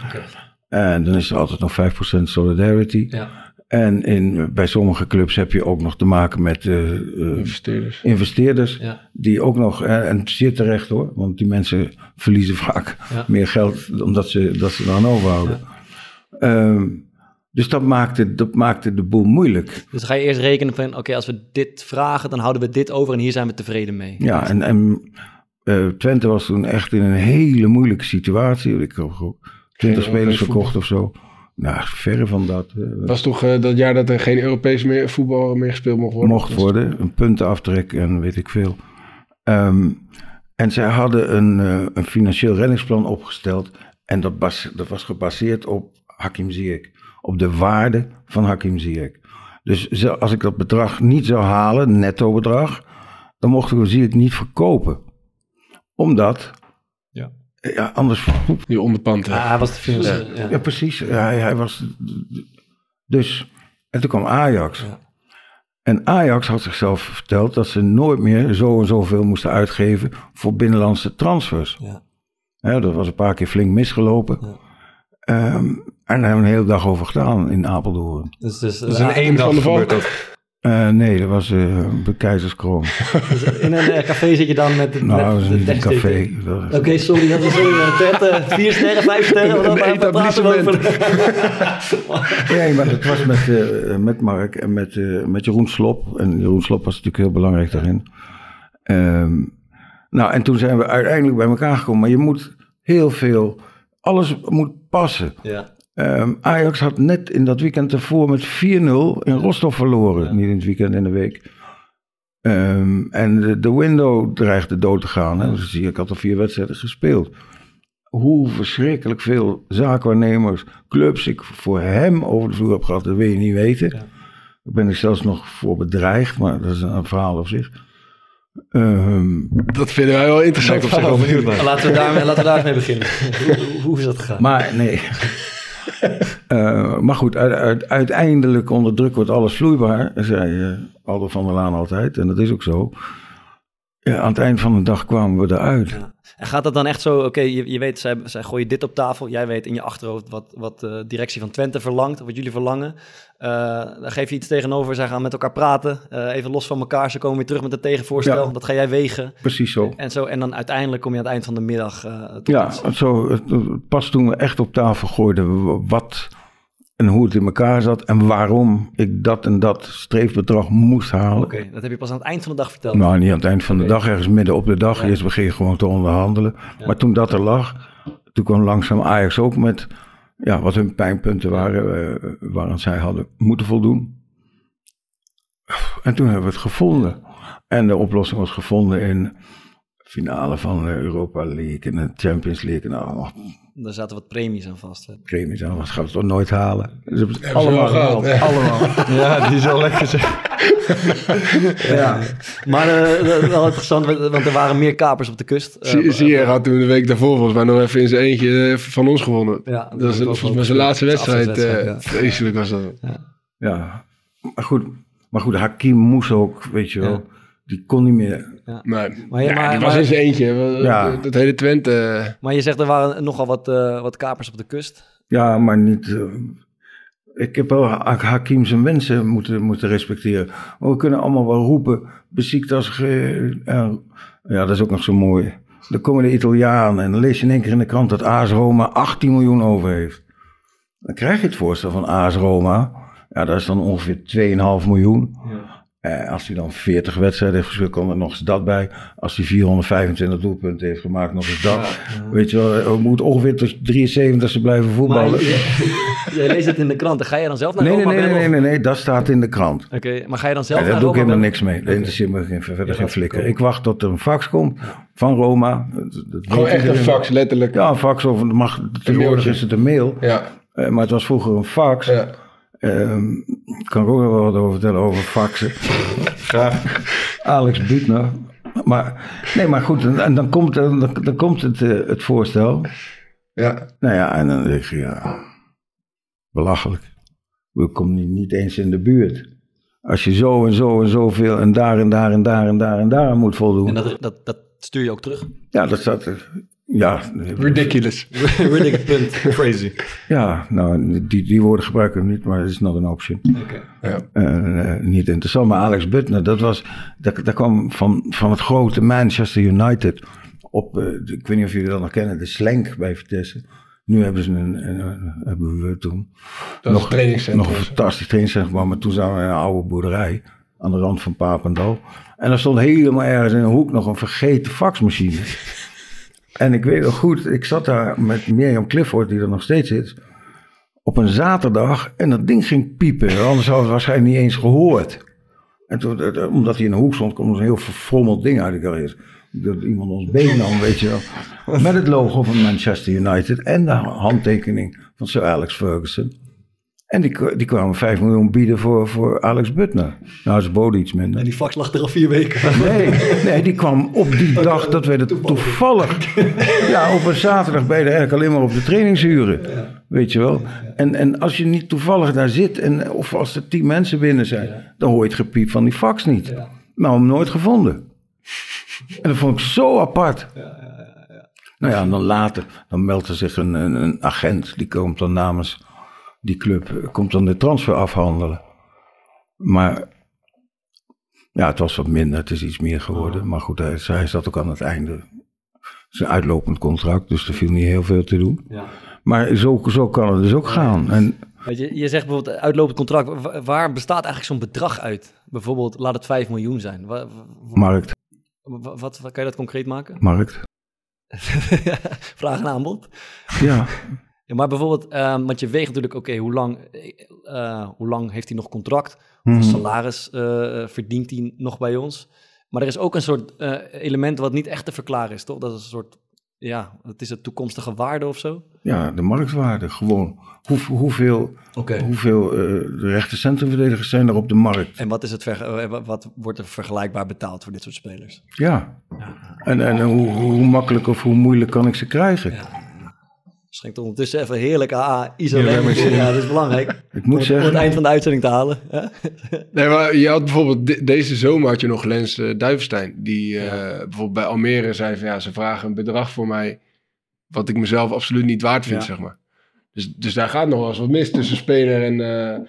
S6: En dan is er altijd nog 5% solidarity.
S2: Ja.
S6: En in, bij sommige clubs heb je ook nog te maken met eh, eh,
S5: Investeerders.
S6: investeerders.
S2: Ja.
S6: Die ook nog, en zeer terecht hoor, want die mensen verliezen vaak
S2: Ja.
S6: meer geld omdat ze, dat ze dan overhouden. Ehm, dus dat maakte, dat maakte de boel moeilijk.
S2: Dus dan ga je eerst rekenen van, oké, als we dit vragen, dan houden we dit over en hier zijn we tevreden mee.
S6: Ja, en, en eh, Twente was toen echt in een hele moeilijke situatie. Ik heb ook 20
S5: Geen
S6: spelers verkocht of zo. Nou, verre van dat. eh,
S5: was toch eh, dat jaar dat er geen Europees meer, voetbal meer gespeeld mocht worden?
S6: mocht worden. Een puntenaftrek en weet ik veel. Ehm, en zij hadden een, eh, een financieel reddingsplan opgesteld. En dat, bas, dat was gebaseerd op Hakim Ziyech. Op de waarde van Hakim Ziyech. Dus als ik dat bedrag niet zou halen, netto bedrag, dan mochten we Ziyech niet verkopen. Omdat,
S2: Ja.
S6: ja, anders
S5: Die onderpand. hè.
S2: Ah, hij was de. Ja.
S6: ja, precies. Ja, hij, hij was. Dus. En toen kwam Ajax.
S2: Ja.
S6: En Ajax had zichzelf verteld dat ze nooit meer zo en zoveel moesten uitgeven voor binnenlandse transfers.
S2: Ja.
S6: Hè, dat was een paar keer flink misgelopen. Ehm, en daar hebben we een hele dag over gedaan in Apeldoorn.
S2: Dus, dus,
S5: Dat is in één dag dat.
S6: Eh, nee, dat was eh bij Keizerskroon.
S2: in een eh, café zit je dan met,
S6: nou, dat was
S2: de
S6: niet een café. was-
S2: Oké, sorry, dat is een uh, eh, vier sterren, vijf sterren.
S5: Een
S2: over?
S6: Nee, maar het was met, eh, met Mark en met, eh, met Jeroen Slop. En Jeroen Slop was natuurlijk heel belangrijk daarin. Ehm, nou, en toen zijn we uiteindelijk bij elkaar gekomen. Maar je moet heel veel, alles moet passen.
S2: Ja.
S6: Ehm, Ajax had net in dat weekend ervoor met 4-0 in Rostov verloren. Niet in het weekend, in de week. Ehm, en de, de window dreigde dood te gaan. Hè? Dus zie je, ik had al vier wedstrijden gespeeld. Hoe verschrikkelijk veel zaakwaarnemers, clubs ik voor hem over de vloer heb gehad, dat wil je niet weten. Daar ben ik zelfs nog voor bedreigd, maar dat is een verhaal op zich. Ehm,
S5: Dat vinden wij wel interessant op zich. wel benieuwd naar.
S2: Laten we daar, laten we daar eens mee beginnen. hoe, hoe- hoe is dat gegaan?
S6: Maar nee. Eh, maar goed, uit- uit- uiteindelijk onder druk wordt alles vloeibaar, zei eh Aldo van der Laan altijd. En dat is ook zo. Ja, aan het eind van de dag kwamen we eruit.
S2: Ja. En gaat dat dan echt zo, oké, je, je weet, zij, zij gooien dit op tafel. Jij weet in je achterhoofd wat, wat de directie van Twente verlangt, wat jullie verlangen. Eh dan geef je iets tegenover, zij gaan met elkaar praten. eh, even los van elkaar, ze komen weer terug met een tegenvoorstel.
S6: Ja.
S2: Dat ga jij wegen.
S6: Precies zo.
S2: En, zo, en dan uiteindelijk kom je aan het eind van de middag eh tot
S6: Ja,
S2: iets.
S6: zo, het- pas toen we echt op tafel gooiden wat en hoe het in elkaar zat en waarom ik dat en dat streefbedrag moest halen.
S2: Oké, dat heb je pas aan het eind van de dag verteld.
S6: Nou, niet aan het eind van de dag, ergens midden op de dag.
S2: Ja.
S6: Eerst begin je gewoon te onderhandelen. Maar toen dat er lag, toen kwam langzaam Ajax ook met ja, wat hun pijnpunten waren, eh, waaraan zij hadden moeten voldoen. En toen hebben we het gevonden. En de oplossing was gevonden in finale van de Europa League en de Champions League. Nou,
S2: Daar zaten wat premies aan vast. hè.
S6: premies aan, wat gaan we toch nooit halen? Dus hebben ze allemaal gehaald.
S5: gehaald,
S6: Allemaal.
S7: Ja, die is al lekker zeg.
S6: Ja.
S2: Maar eh, dat is wel interessant, want er waren meer kapers op de kust. Eh,
S5: Zie- Zie je, had toen de week daarvoor volgens mij nog even in zijn eentje eh, van ons gewonnen.
S2: Ja,
S5: dat is
S2: ik ook
S5: volgens mij zijn laatste wedstrijd. Eh,
S2: ja.
S5: Vreselijk was dat.
S6: Ja, maar goed, maar goed, Hakim moest ook, weet je wel,
S2: Ja.
S6: Die kon niet meer.
S5: Nee,
S2: Maar je-
S5: ja,
S2: maar-
S5: die was in zijn eentje.
S6: Ja.
S5: Dat hele Twente. eh,
S2: Maar je zegt er waren nogal wat, eh, wat kapers op de kust.
S6: Ja, maar niet. eh, ik heb wel Ha- Hakim zijn wensen moeten, moeten respecteren. Maar we kunnen allemaal wel roepen, beziekt als. ge- eh, ja, dat is ook nog zo mooi. Dan komen de Italianen en dan lees je in één keer in de krant dat AS Roma 18 miljoen over heeft. Dan krijg je het voorstel van AS Roma. Ja, dat is dan ongeveer 2,5 miljoen. Eh, als hij dan 40 wedstrijden heeft gespeeld, komt er nog eens dat bij. Als hij 425 doelpunten heeft gemaakt, nog eens dat. Weet je wel, we moeten ongeveer tot 73 blijven voetballen.
S2: Maar je- jij leest het in de krant. En ga je dan zelf naar
S6: Nee, nee,
S2: Roma
S6: nee, nee, nee, nee, dat staat in de krant.
S2: Oké, maar ga je dan zelf
S6: Ja, daar
S2: naar
S6: doe ik
S2: Roma
S6: helemaal
S2: bellen?
S6: niks mee. Dat interesseert me geen, verder geen flikker. Ik wacht tot er een fax komt van Roma.
S5: Gewoon echt een fax, letterlijk.
S6: Ja, een fax of het mag, tegenwoordig is het een mail.
S5: Ja.
S6: Eh, maar het was vroeger een fax.
S5: ja.
S6: Ehm, ik kan er ook nog wel wat over vertellen over faxen. Graag. Alex Buutner. Maar, nee, maar goed, en, en dan komt, dan, dan komt het, eh, het voorstel.
S5: Ja.
S6: Nou ja, en dan denk ik, ja, belachelijk. We komen niet, niet eens in de buurt. Als je zo en zo en zoveel en daar en daar en daar en daar en daar moet voldoen.
S2: En dat, dat, dat stuur je ook terug.
S6: Ja, dat staat er. Ja,
S5: Ridiculous.
S2: Ridiculous punt.
S7: Crazy.
S6: ja nou, die, die woorden gebruiken we niet, maar het is not an option.
S2: Oké.
S5: Ja.
S6: Eh, eh, niet interessant, maar Alex Butner, dat was, dat, dat kwam van, van het grote Manchester United. Op, eh, de- ik weet niet of jullie dat nog kennen, de Slank bij Vitesse. Nu hebben ze een, een- een- hebben we toen
S5: Dat is een trainingscentrum.
S6: nog een fantastisch trainingscentrum, maar toen zaten we in een oude boerderij aan de rand van Papendal. En er stond helemaal ergens in een hoek nog een vergeten faxmachine. En ik weet nog goed, ik zat daar met Mirjam Clifford, die er nog steeds zit, op een zaterdag en dat ding ging piepen. Anders hadden we het waarschijnlijk niet eens gehoord. En eh, eh, omdat hij in de hoek stond, kwam er een heel verfrommeld ding uit. Eerst dat iemand ons been nam, weet je wel. Met het logo van Manchester United en de handtekening van Sir Alex Ferguson. En die, die kwamen 5 miljoen bieden voor, voor Alex Butner. Nou, ze boden iets minder.
S2: En die fax lag er al vier weken.
S6: Nee, nee, die kwam op die dag dat wij het toevallig. Ja, op een zaterdag ben je er eigenlijk alleen maar op de trainingsuren. Weet je wel? En, en als je niet toevallig daar zit, en, of als er tien mensen binnen zijn, dan hoor je het gepiep van die fax niet. Nou, hem nooit gevonden. En dat vond ik zo apart. Nou ja, en dan later, dan meldt er zich een, een, een agent, die komt dan namens die club, komt dan de transfer afhandelen. Maar ja, het was wat minder, het is iets meer geworden. Maar goed, hij, hij zat ook aan het einde. Het is een uitlopend contract, dus er viel niet heel veel te doen.
S2: Ja.
S6: Maar zo, zo kan het dus ook gaan. En
S2: Weet je, je zegt bijvoorbeeld uitlopend contract. Wa- Waar bestaat eigenlijk zo'n bedrag uit? Bijvoorbeeld, laat het 5 miljoen zijn. Wa- wa-
S6: markt,
S2: wa- wat, wat, kan je dat concreet maken?
S6: markt.
S2: Vraag en aanbod.
S6: Ja,
S2: maar bijvoorbeeld, ehm, want je weegt natuurlijk, oké, hoe, lang, eh, hoe lang heeft hij nog contract?
S6: Mhm.
S2: Hoeveel salaris eh, verdient hij nog bij ons? Maar er is ook een soort eh, element wat niet echt te verklaren is, toch? Dat is een soort, ja, het is het toekomstige waarde of zo?
S6: ja, de marktwaarde, gewoon. Hoe, hoeveel hoeveel eh, de rechter centrumverdedigers zijn er op de markt?
S2: En wat, is het eh, wat- wordt er vergelijkbaar betaald voor dit soort spelers?
S6: Ja. En, en hoe, hoe makkelijk of hoe moeilijk kan ik ze krijgen?
S2: Schenkt ondertussen even heerlijk AA, isolem. Ja, dat is belangrijk.
S6: Ik moet
S2: Om
S6: zeggen-
S2: het eind van de uitzending te halen. hè?
S5: Nee, maar je had bijvoorbeeld de- deze zomer had je nog Lens Duivenstein. Die eh, bijvoorbeeld bij Almere zei van ja, ze vragen een bedrag voor mij. Wat ik mezelf absoluut niet waard vind,
S2: Ja.
S5: zeg maar. Dus, dus daar gaat nog wel eens wat mis tussen speler en. eh,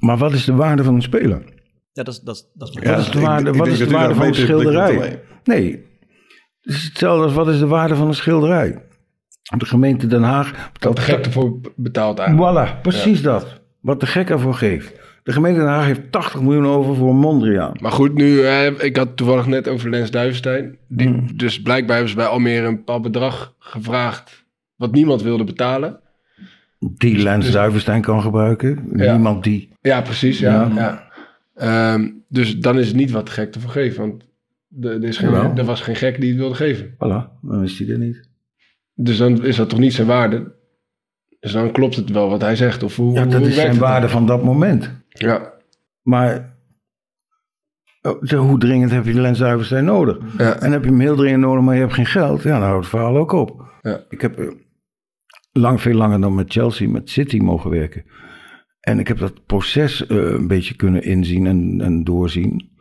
S6: Maar wat is de waarde van een speler?
S2: Ja, dat is, dat is, dat is
S6: wat is de waarde, wat is de waarde van een schilderij? Nee, het is hetzelfde als wat is de waarde van een schilderij? De gemeente Den Haag
S5: wat de gek ervoor betaalt eigenlijk.
S6: Voilà, precies dat. Wat de gek ervoor geeft. De gemeente Den Haag heeft 80 miljoen over voor Mondriaan.
S5: Maar goed, nu, eh, ik had toevallig net over Lens Duivenstein. Die,
S6: Hmm.
S5: Dus blijkbaar hebben ze bij Almere een bepaald bedrag gevraagd. Wat niemand wilde betalen.
S6: Die Lens Duivenstein kan gebruiken.
S5: Ja.
S6: Niemand die.
S5: Ja, precies. Ja,
S6: Ja.
S5: ja. Ehm, dus dan is het niet wat de gek ervoor geeft. Want er, er, is geen, er was geen gek die het wilde geven.
S6: Voilà, dan is die er niet.
S5: Dus dan is dat toch niet zijn waarde. Dus dan klopt het wel wat hij zegt. Of hoe,
S6: Ja, dat
S5: hoe
S6: is zijn
S5: dan?
S6: waarde van dat moment.
S5: Ja.
S6: Maar oh, hoe dringend heb je de Lens Duivenstein nodig?
S5: Ja.
S6: En heb je hem heel dringend nodig, maar je hebt geen geld? Ja, dan houdt het verhaal ook op.
S5: Ja.
S6: Ik heb eh, lang, veel langer dan met Chelsea, met City mogen werken. En ik heb dat proces eh, een beetje kunnen inzien en, en doorzien.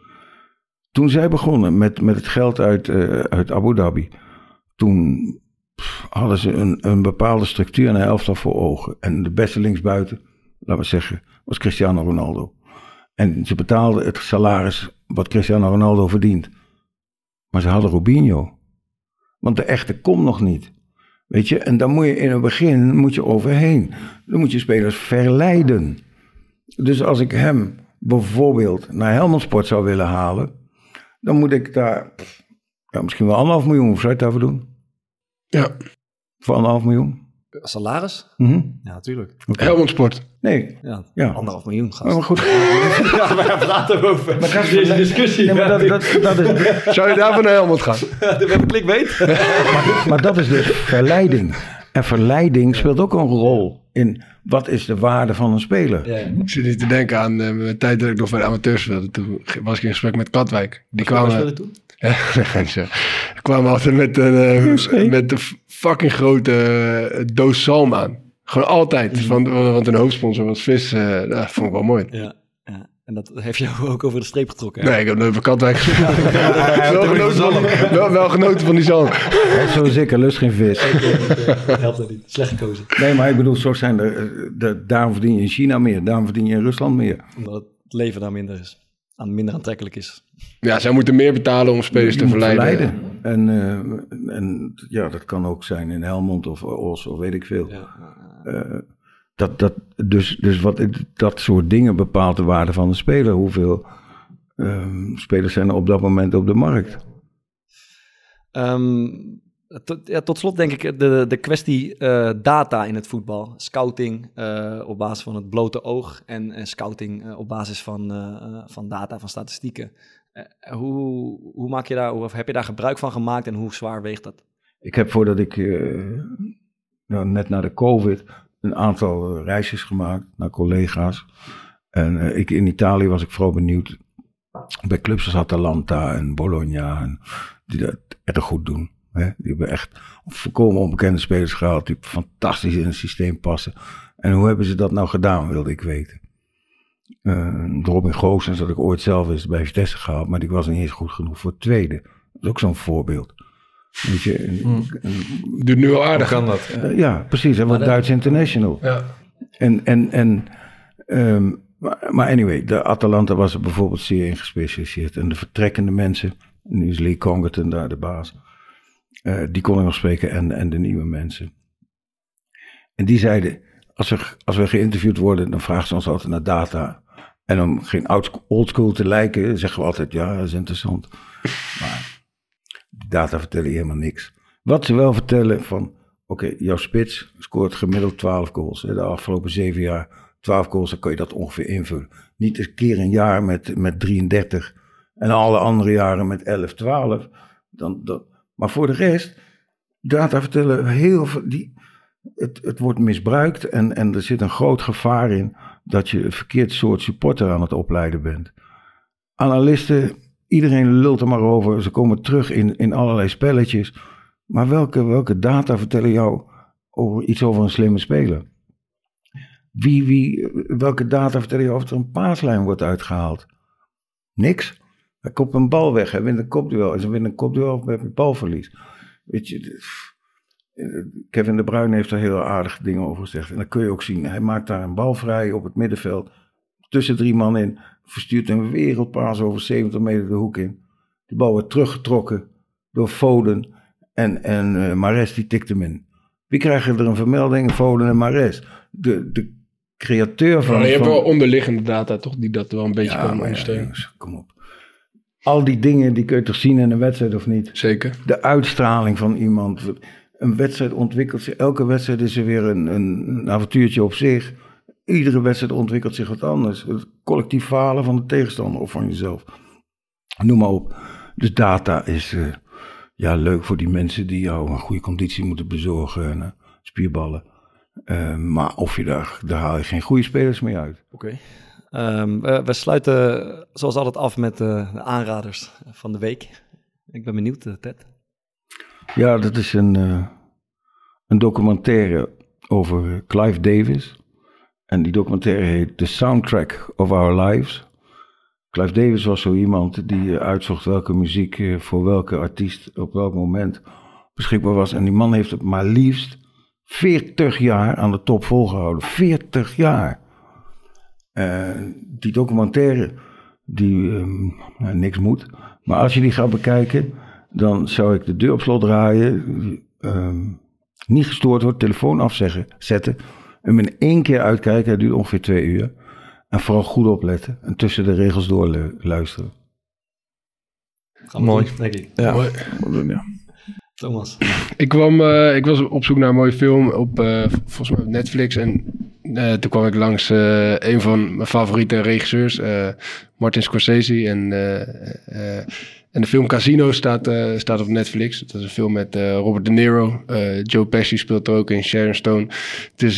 S6: Toen zij begonnen met, met het geld uit, eh, uit Abu Dhabi, toen hadden ze een, een bepaalde structuur en een elftal voor ogen. En de beste linksbuiten, laten we zeggen, was Cristiano Ronaldo. En ze betaalden het salaris wat Cristiano Ronaldo verdient. Maar ze hadden Robinho. Want de echte komt nog niet. Weet je, en dan moet je in het begin moet je overheen. Dan moet je spelers verleiden. Dus als ik hem bijvoorbeeld naar Helmond Sport zou willen halen, dan moet ik daar misschien wel anderhalf miljoen. Het daarvoor doen?
S5: Ja.
S6: Voor anderhalf miljoen?
S2: Salaris?
S6: Mhm.
S2: Ja, natuurlijk.
S5: Helmond Sport.
S6: Nee.
S2: Ja,
S6: Ja.
S2: anderhalf miljoen gast.
S6: Maar goed.
S2: ja, maar praten we over
S6: Maar dat is
S2: deze discussie.
S6: Nee, maar dat, dat, dat is,
S5: Zou je daarvoor naar Helmond gaan?
S2: we hebben clickbait.
S6: maar dat is dus verleiding. En verleiding speelt ook een rol in wat is de waarde van een speler.
S2: ja.
S5: Ik zit niet te denken aan eh, mijn tijd dat ik nog bij de amateurs speelde. Toen was ik in gesprek met Katwijk. Die kwamen...
S2: toen?
S5: Ja, kwamen altijd met een, eh, met een fucking grote eh, doos zalm aan. Gewoon altijd. Want, want hun hoofdsponsor was vis. eh, dat vond ik wel mooi.
S2: Ja. En dat heeft jou ook over de streep getrokken. hè?
S5: Nee, ik heb nooit bij Katwijk gespeeld. wel, genoten van, die- wel, wel genoten van die zalm.
S6: Hè, Zo zeker, lust geen vis.
S2: Helpt dat niet. Slecht gekozen.
S6: Nee, maar ik bedoel, zo zijn de, daarom verdien je in China meer, daarom verdien je in Rusland meer.
S2: Omdat het leven daar minder is. Aan minder aantrekkelijk is.
S5: Ja, zij moeten meer betalen om spelers
S6: Je
S5: te verleiden.
S6: En, eh, en ja, dat kan ook zijn in Helmond of Os of weet ik veel. Eh, dat, dat, dus dus wat, dat soort dingen bepaalt de waarde van de speler. Hoeveel ehm, spelers zijn er op dat moment op de markt?
S2: Ehm, tot, ja, tot slot denk ik de, de kwestie eh, data in het voetbal. Scouting eh, op basis van het blote oog en, en scouting eh, op basis van, van data, van statistieken. Hoe, hoe maak je daar, of heb je daar gebruik van gemaakt en hoe zwaar weegt dat?
S6: Ik heb voordat ik nou, net na de COVID een aantal eh, reisjes gemaakt naar collega's. En eh, ik, in Italië was ik vooral benieuwd bij clubs als Atalanta en Bologna. En die dat erg goed doen. Hè? Die hebben echt volkomen onbekende spelers gehaald die fantastisch in het systeem passen. En hoe hebben ze dat nou gedaan, wilde ik weten. Uh, Robin Goossens had ik ooit zelf eens bij Vitesse gehaald, maar die was niet eens goed genoeg voor het tweede. Dat is ook zo'n voorbeeld. Weet je, een-
S5: Hmm. Doet nu al aardig.
S7: kan dat?
S6: eh, ja, precies. Hij wordt Duits international.
S5: Ja.
S6: En, en, en ehm, maar, maar anyway, de Atalanta was er bijvoorbeeld zeer in gespecialiseerd. En de vertrekkende mensen, nu is Lee Congerton daar de baas, eh, die kon ik nog spreken en, en de nieuwe mensen. En die zeiden, als we, als we geïnterviewd worden, dan vragen ze ons altijd naar data. En om geen oud- oldschool te lijken, zeggen we altijd, ja, dat is interessant. Maar data vertellen helemaal niks. Wat ze wel vertellen van, oké, jouw spits scoort gemiddeld 12 goals. hè, De afgelopen zeven jaar 12 goals, dan kan je dat ongeveer invullen. Niet een keer een jaar met, met 33 en alle andere jaren met 11, 12. Dan, dan, maar voor de rest, data vertellen heel veel, die, het, het wordt misbruikt en, en er zit een groot gevaar in dat je een verkeerd soort supporter aan het opleiden bent. Analisten, iedereen lult er maar over, ze komen terug in, in allerlei spelletjes. Maar welke, welke data vertellen jou over iets over een slimme speler? Wie, wie, welke data vertellen jou of er een paaslijn wordt uitgehaald? Niks. Hij kopt een bal weg, hij wint een kopduel. En ze winnen een kopduel met balverlies. Weet je, Kevin De Bruyne heeft er heel aardige dingen over gezegd. En dat kun je ook zien. Hij maakt daar een bal vrij op het middenveld. Tussen drie man in. Verstuurt een wereldpaas over 70 meter de hoek in. De bal wordt teruggetrokken door Foden. En, en eh, Mares die tikt hem in. Wie krijgen er een vermelding? Foden en Mares. De, de createur van...
S5: Maar je hebt wel onderliggende data toch, die dat wel een beetje
S6: Ja,
S5: kan
S6: ja,
S5: ondersteunen.
S6: jongens, kom op. Al die dingen, die kun je toch zien in een wedstrijd of niet?
S5: Zeker.
S6: De uitstraling van iemand. Een wedstrijd ontwikkelt zich. Elke wedstrijd is er weer een, een avontuurtje op zich. Iedere wedstrijd ontwikkelt zich wat anders. Het collectief falen van de tegenstander of van jezelf. Noem maar op. Dus data is eh, ja, leuk voor die mensen die jou een goede conditie moeten bezorgen. En, eh, spierballen. Eh, maar of je daar, daar haal je geen goede spelers mee uit.
S2: Oké. Ehm, we, we sluiten zoals altijd af met de aanraders van de week. Ik ben benieuwd, Ted.
S6: Ja, dat is een, een documentaire over Clive Davis. En die documentaire heet The Soundtrack of Our Lives. Clive Davis was zo iemand die eh, uitzocht welke muziek eh, voor welke artiest op welk moment beschikbaar was. En die man heeft het maar liefst 40 jaar aan de top volgehouden. 40 jaar. Eh, die documentaire, die ehm, nou, niks moet. Maar als je die gaat bekijken, dan zou ik de deur op slot draaien. ehm, niet gestoord wordt, telefoon afzeggen, zetten. Hem in één keer uitkijken, het duurt ongeveer twee uur. En vooral goed opletten en tussen de regels door lu- luisteren.
S7: Mooi.
S2: doen, denk ik.
S7: Ja,
S5: Mooi.
S7: ja.
S2: Thomas.
S5: Ik, kwam, eh, ik was op zoek naar een mooie film op eh, volgens mij op Netflix. En eh, toen kwam ik langs eh, een van mijn favoriete regisseurs, eh, Martin Scorsese. En, eh, eh, en de film Casino staat, eh, staat op Netflix. Dat is een film met eh, Robert De Niro. Eh, Joe Pesci speelt er ook in, Sharon Stone. Het is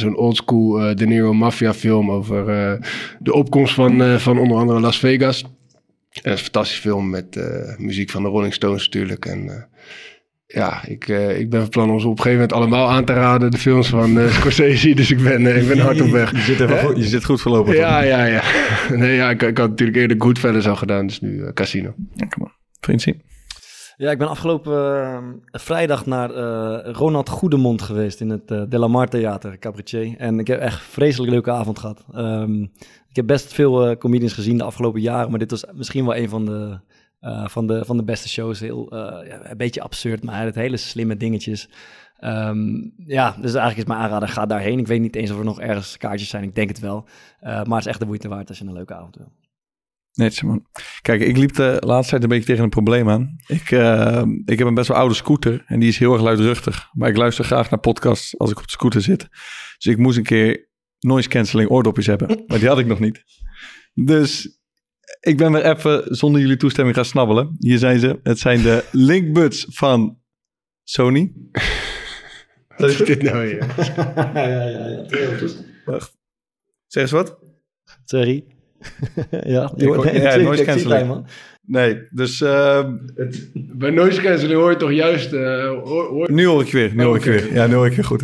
S5: zo'n oldschool De Niro maffia film over de opkomst van, van onder andere Las Vegas. En het is een fantastische film met muziek van de Rolling Stones natuurlijk. En ja, ik, eh, ik ben van plan om ze op een gegeven moment allemaal aan te raden, de films van eh, Scorsese. Dus ik ben, eh, ik ben hard op weg.
S7: Je zit, even goed, je zit goed voorlopig.
S5: Ja, ja, ja. Nee, ja ik, ik had natuurlijk eerder Goodfellas al gedaan, dus nu Casino.
S7: Ja, kom maar. Vriendje.
S2: Ja, ik ben afgelopen vrijdag naar eh, Ronald Goedemond geweest in het eh De La Mar Theater, cabaretier. En ik heb echt een vreselijk leuke avond gehad. Ehm, ik heb best veel eh, comedians gezien de afgelopen jaren, maar dit was misschien wel een van de, eh, van de, van de beste shows. Heel, eh, ja, een beetje absurd, maar het hele slimme dingetjes. Ehm, ja, dus eigenlijk is mijn aanrader, ga daarheen. Ik weet niet eens of er nog ergens kaartjes zijn, ik denk het wel. Eh, maar het is echt de moeite waard als je een leuke avond wil.
S7: Netjes man. Kijk, ik liep de laatste tijd een beetje tegen een probleem aan. Ik, ik heb een best wel oude scooter en die is heel erg luidruchtig. Maar ik luister graag naar podcasts als ik op de scooter zit. Dus ik moest een keer noise cancelling oordopjes hebben. Maar die had ik nog niet. Dus ik ben weer even zonder jullie toestemming gaan snabbelen. Hier zijn ze. Het zijn de Linkbuds van Sony.
S5: Wat is dit nou weer?
S2: ja, ja, ja.
S7: Wacht. Zeg eens wat?
S2: Sorry. ja,
S7: Ik hoor- ja, noise
S2: ik zie
S7: cancelling. Nee, dus ehm, het,
S5: Bij noise cancelling hoor je toch juist... eh, hoor,
S7: nu hoor ik weer. Nu hoor ik weer. Ja, nu hoor ik je goed.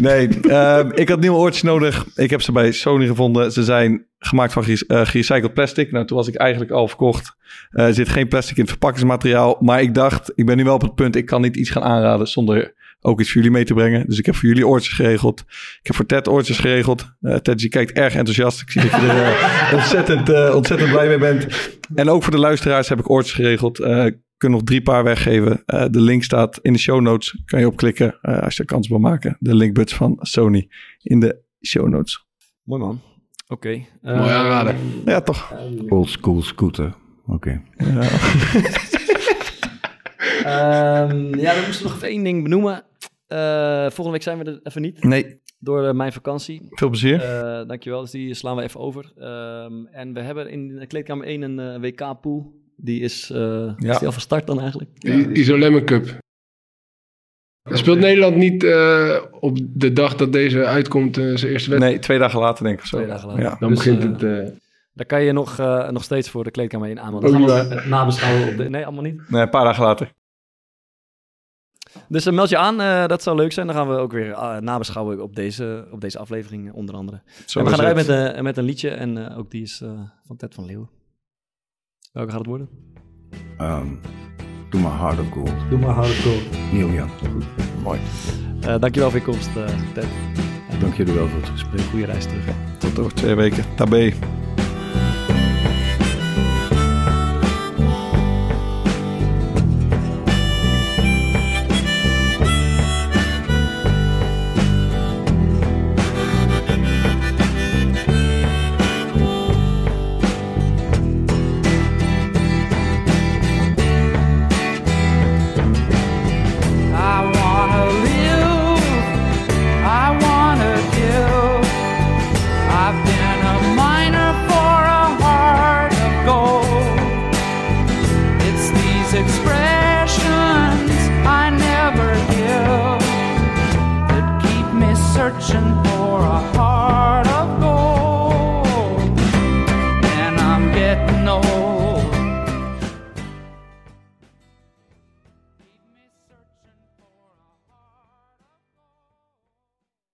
S7: Nee, ehm, ik had nieuwe oortjes nodig. Ik heb ze bij Sony gevonden. Ze zijn gemaakt van eh, gerecycled plastic. Nou, toen was ik eigenlijk al verkocht. Eh, er zit geen plastic in het verpakkingsmateriaal. Maar ik dacht, ik ben nu wel op het punt... ik kan niet iets gaan aanraden zonder ook iets voor jullie mee te brengen. Dus ik heb voor jullie oortjes geregeld. Ik heb voor Ted oortjes geregeld. Eh Ted, je kijkt erg enthousiast. Ik zie dat je er eh, ontzettend, eh, ontzettend blij mee bent. En ook voor de luisteraars heb ik oortjes geregeld. Eh, ik kan nog drie paar weggeven. Eh, de link staat in de show notes. Kan je opklikken eh, als je er kans wil maken. De linkbuds van Sony in de show notes.
S2: Mooi man. Oké.
S5: Mooi aanraden.
S7: Ja, toch?
S6: Old school scooter. Oké.
S2: Ehm, ja, we moesten nog even één ding benoemen. Eh, volgende week zijn we er even niet.
S7: Nee,
S2: Door eh, mijn vakantie.
S7: veel plezier.
S2: Eh, dankjewel, dus die slaan we even over. Ehm, en we hebben in de kleedkamer 1 een WK-pool. Die is, eh
S7: Ja.
S2: is die al van start dan eigenlijk?
S5: I- Isolemme Cup. Speelt Nederland niet eh, op de dag dat deze uitkomt eh, zijn eerste wedstrijd?
S7: Nee, twee dagen later denk ik zo.
S2: Twee dagen later.
S7: Ja.
S5: Dan
S2: Dus,
S5: begint het... eh,
S2: Daar kan je nog, eh, nog steeds voor de kleedkamer 1 aanmelden.
S5: Ook
S2: Dan gaan
S5: niet
S2: we
S5: waar.
S2: het nabeschouwen op de... Nee, allemaal niet.
S7: Nee, een paar dagen later.
S2: Dus eh, meld je aan, eh, dat zou leuk zijn. Dan gaan we ook weer eh, nabeschouwen op deze, op deze aflevering onder andere.
S7: Zo
S2: en we gaan eruit met, eh, met een liedje en eh, ook die is eh, van Ted van Leeuwen. Welke gaat het worden?
S6: Ehm, doe maar hard of gold.
S2: Doe maar hard goal.
S6: Neil Young.
S7: Mooi.
S2: Uh, dankjewel voor je komst, eh, Ted.
S6: Dank jullie wel voor het gesprek.
S2: Goeie reis terug.
S7: Tot over twee weken. Tabé.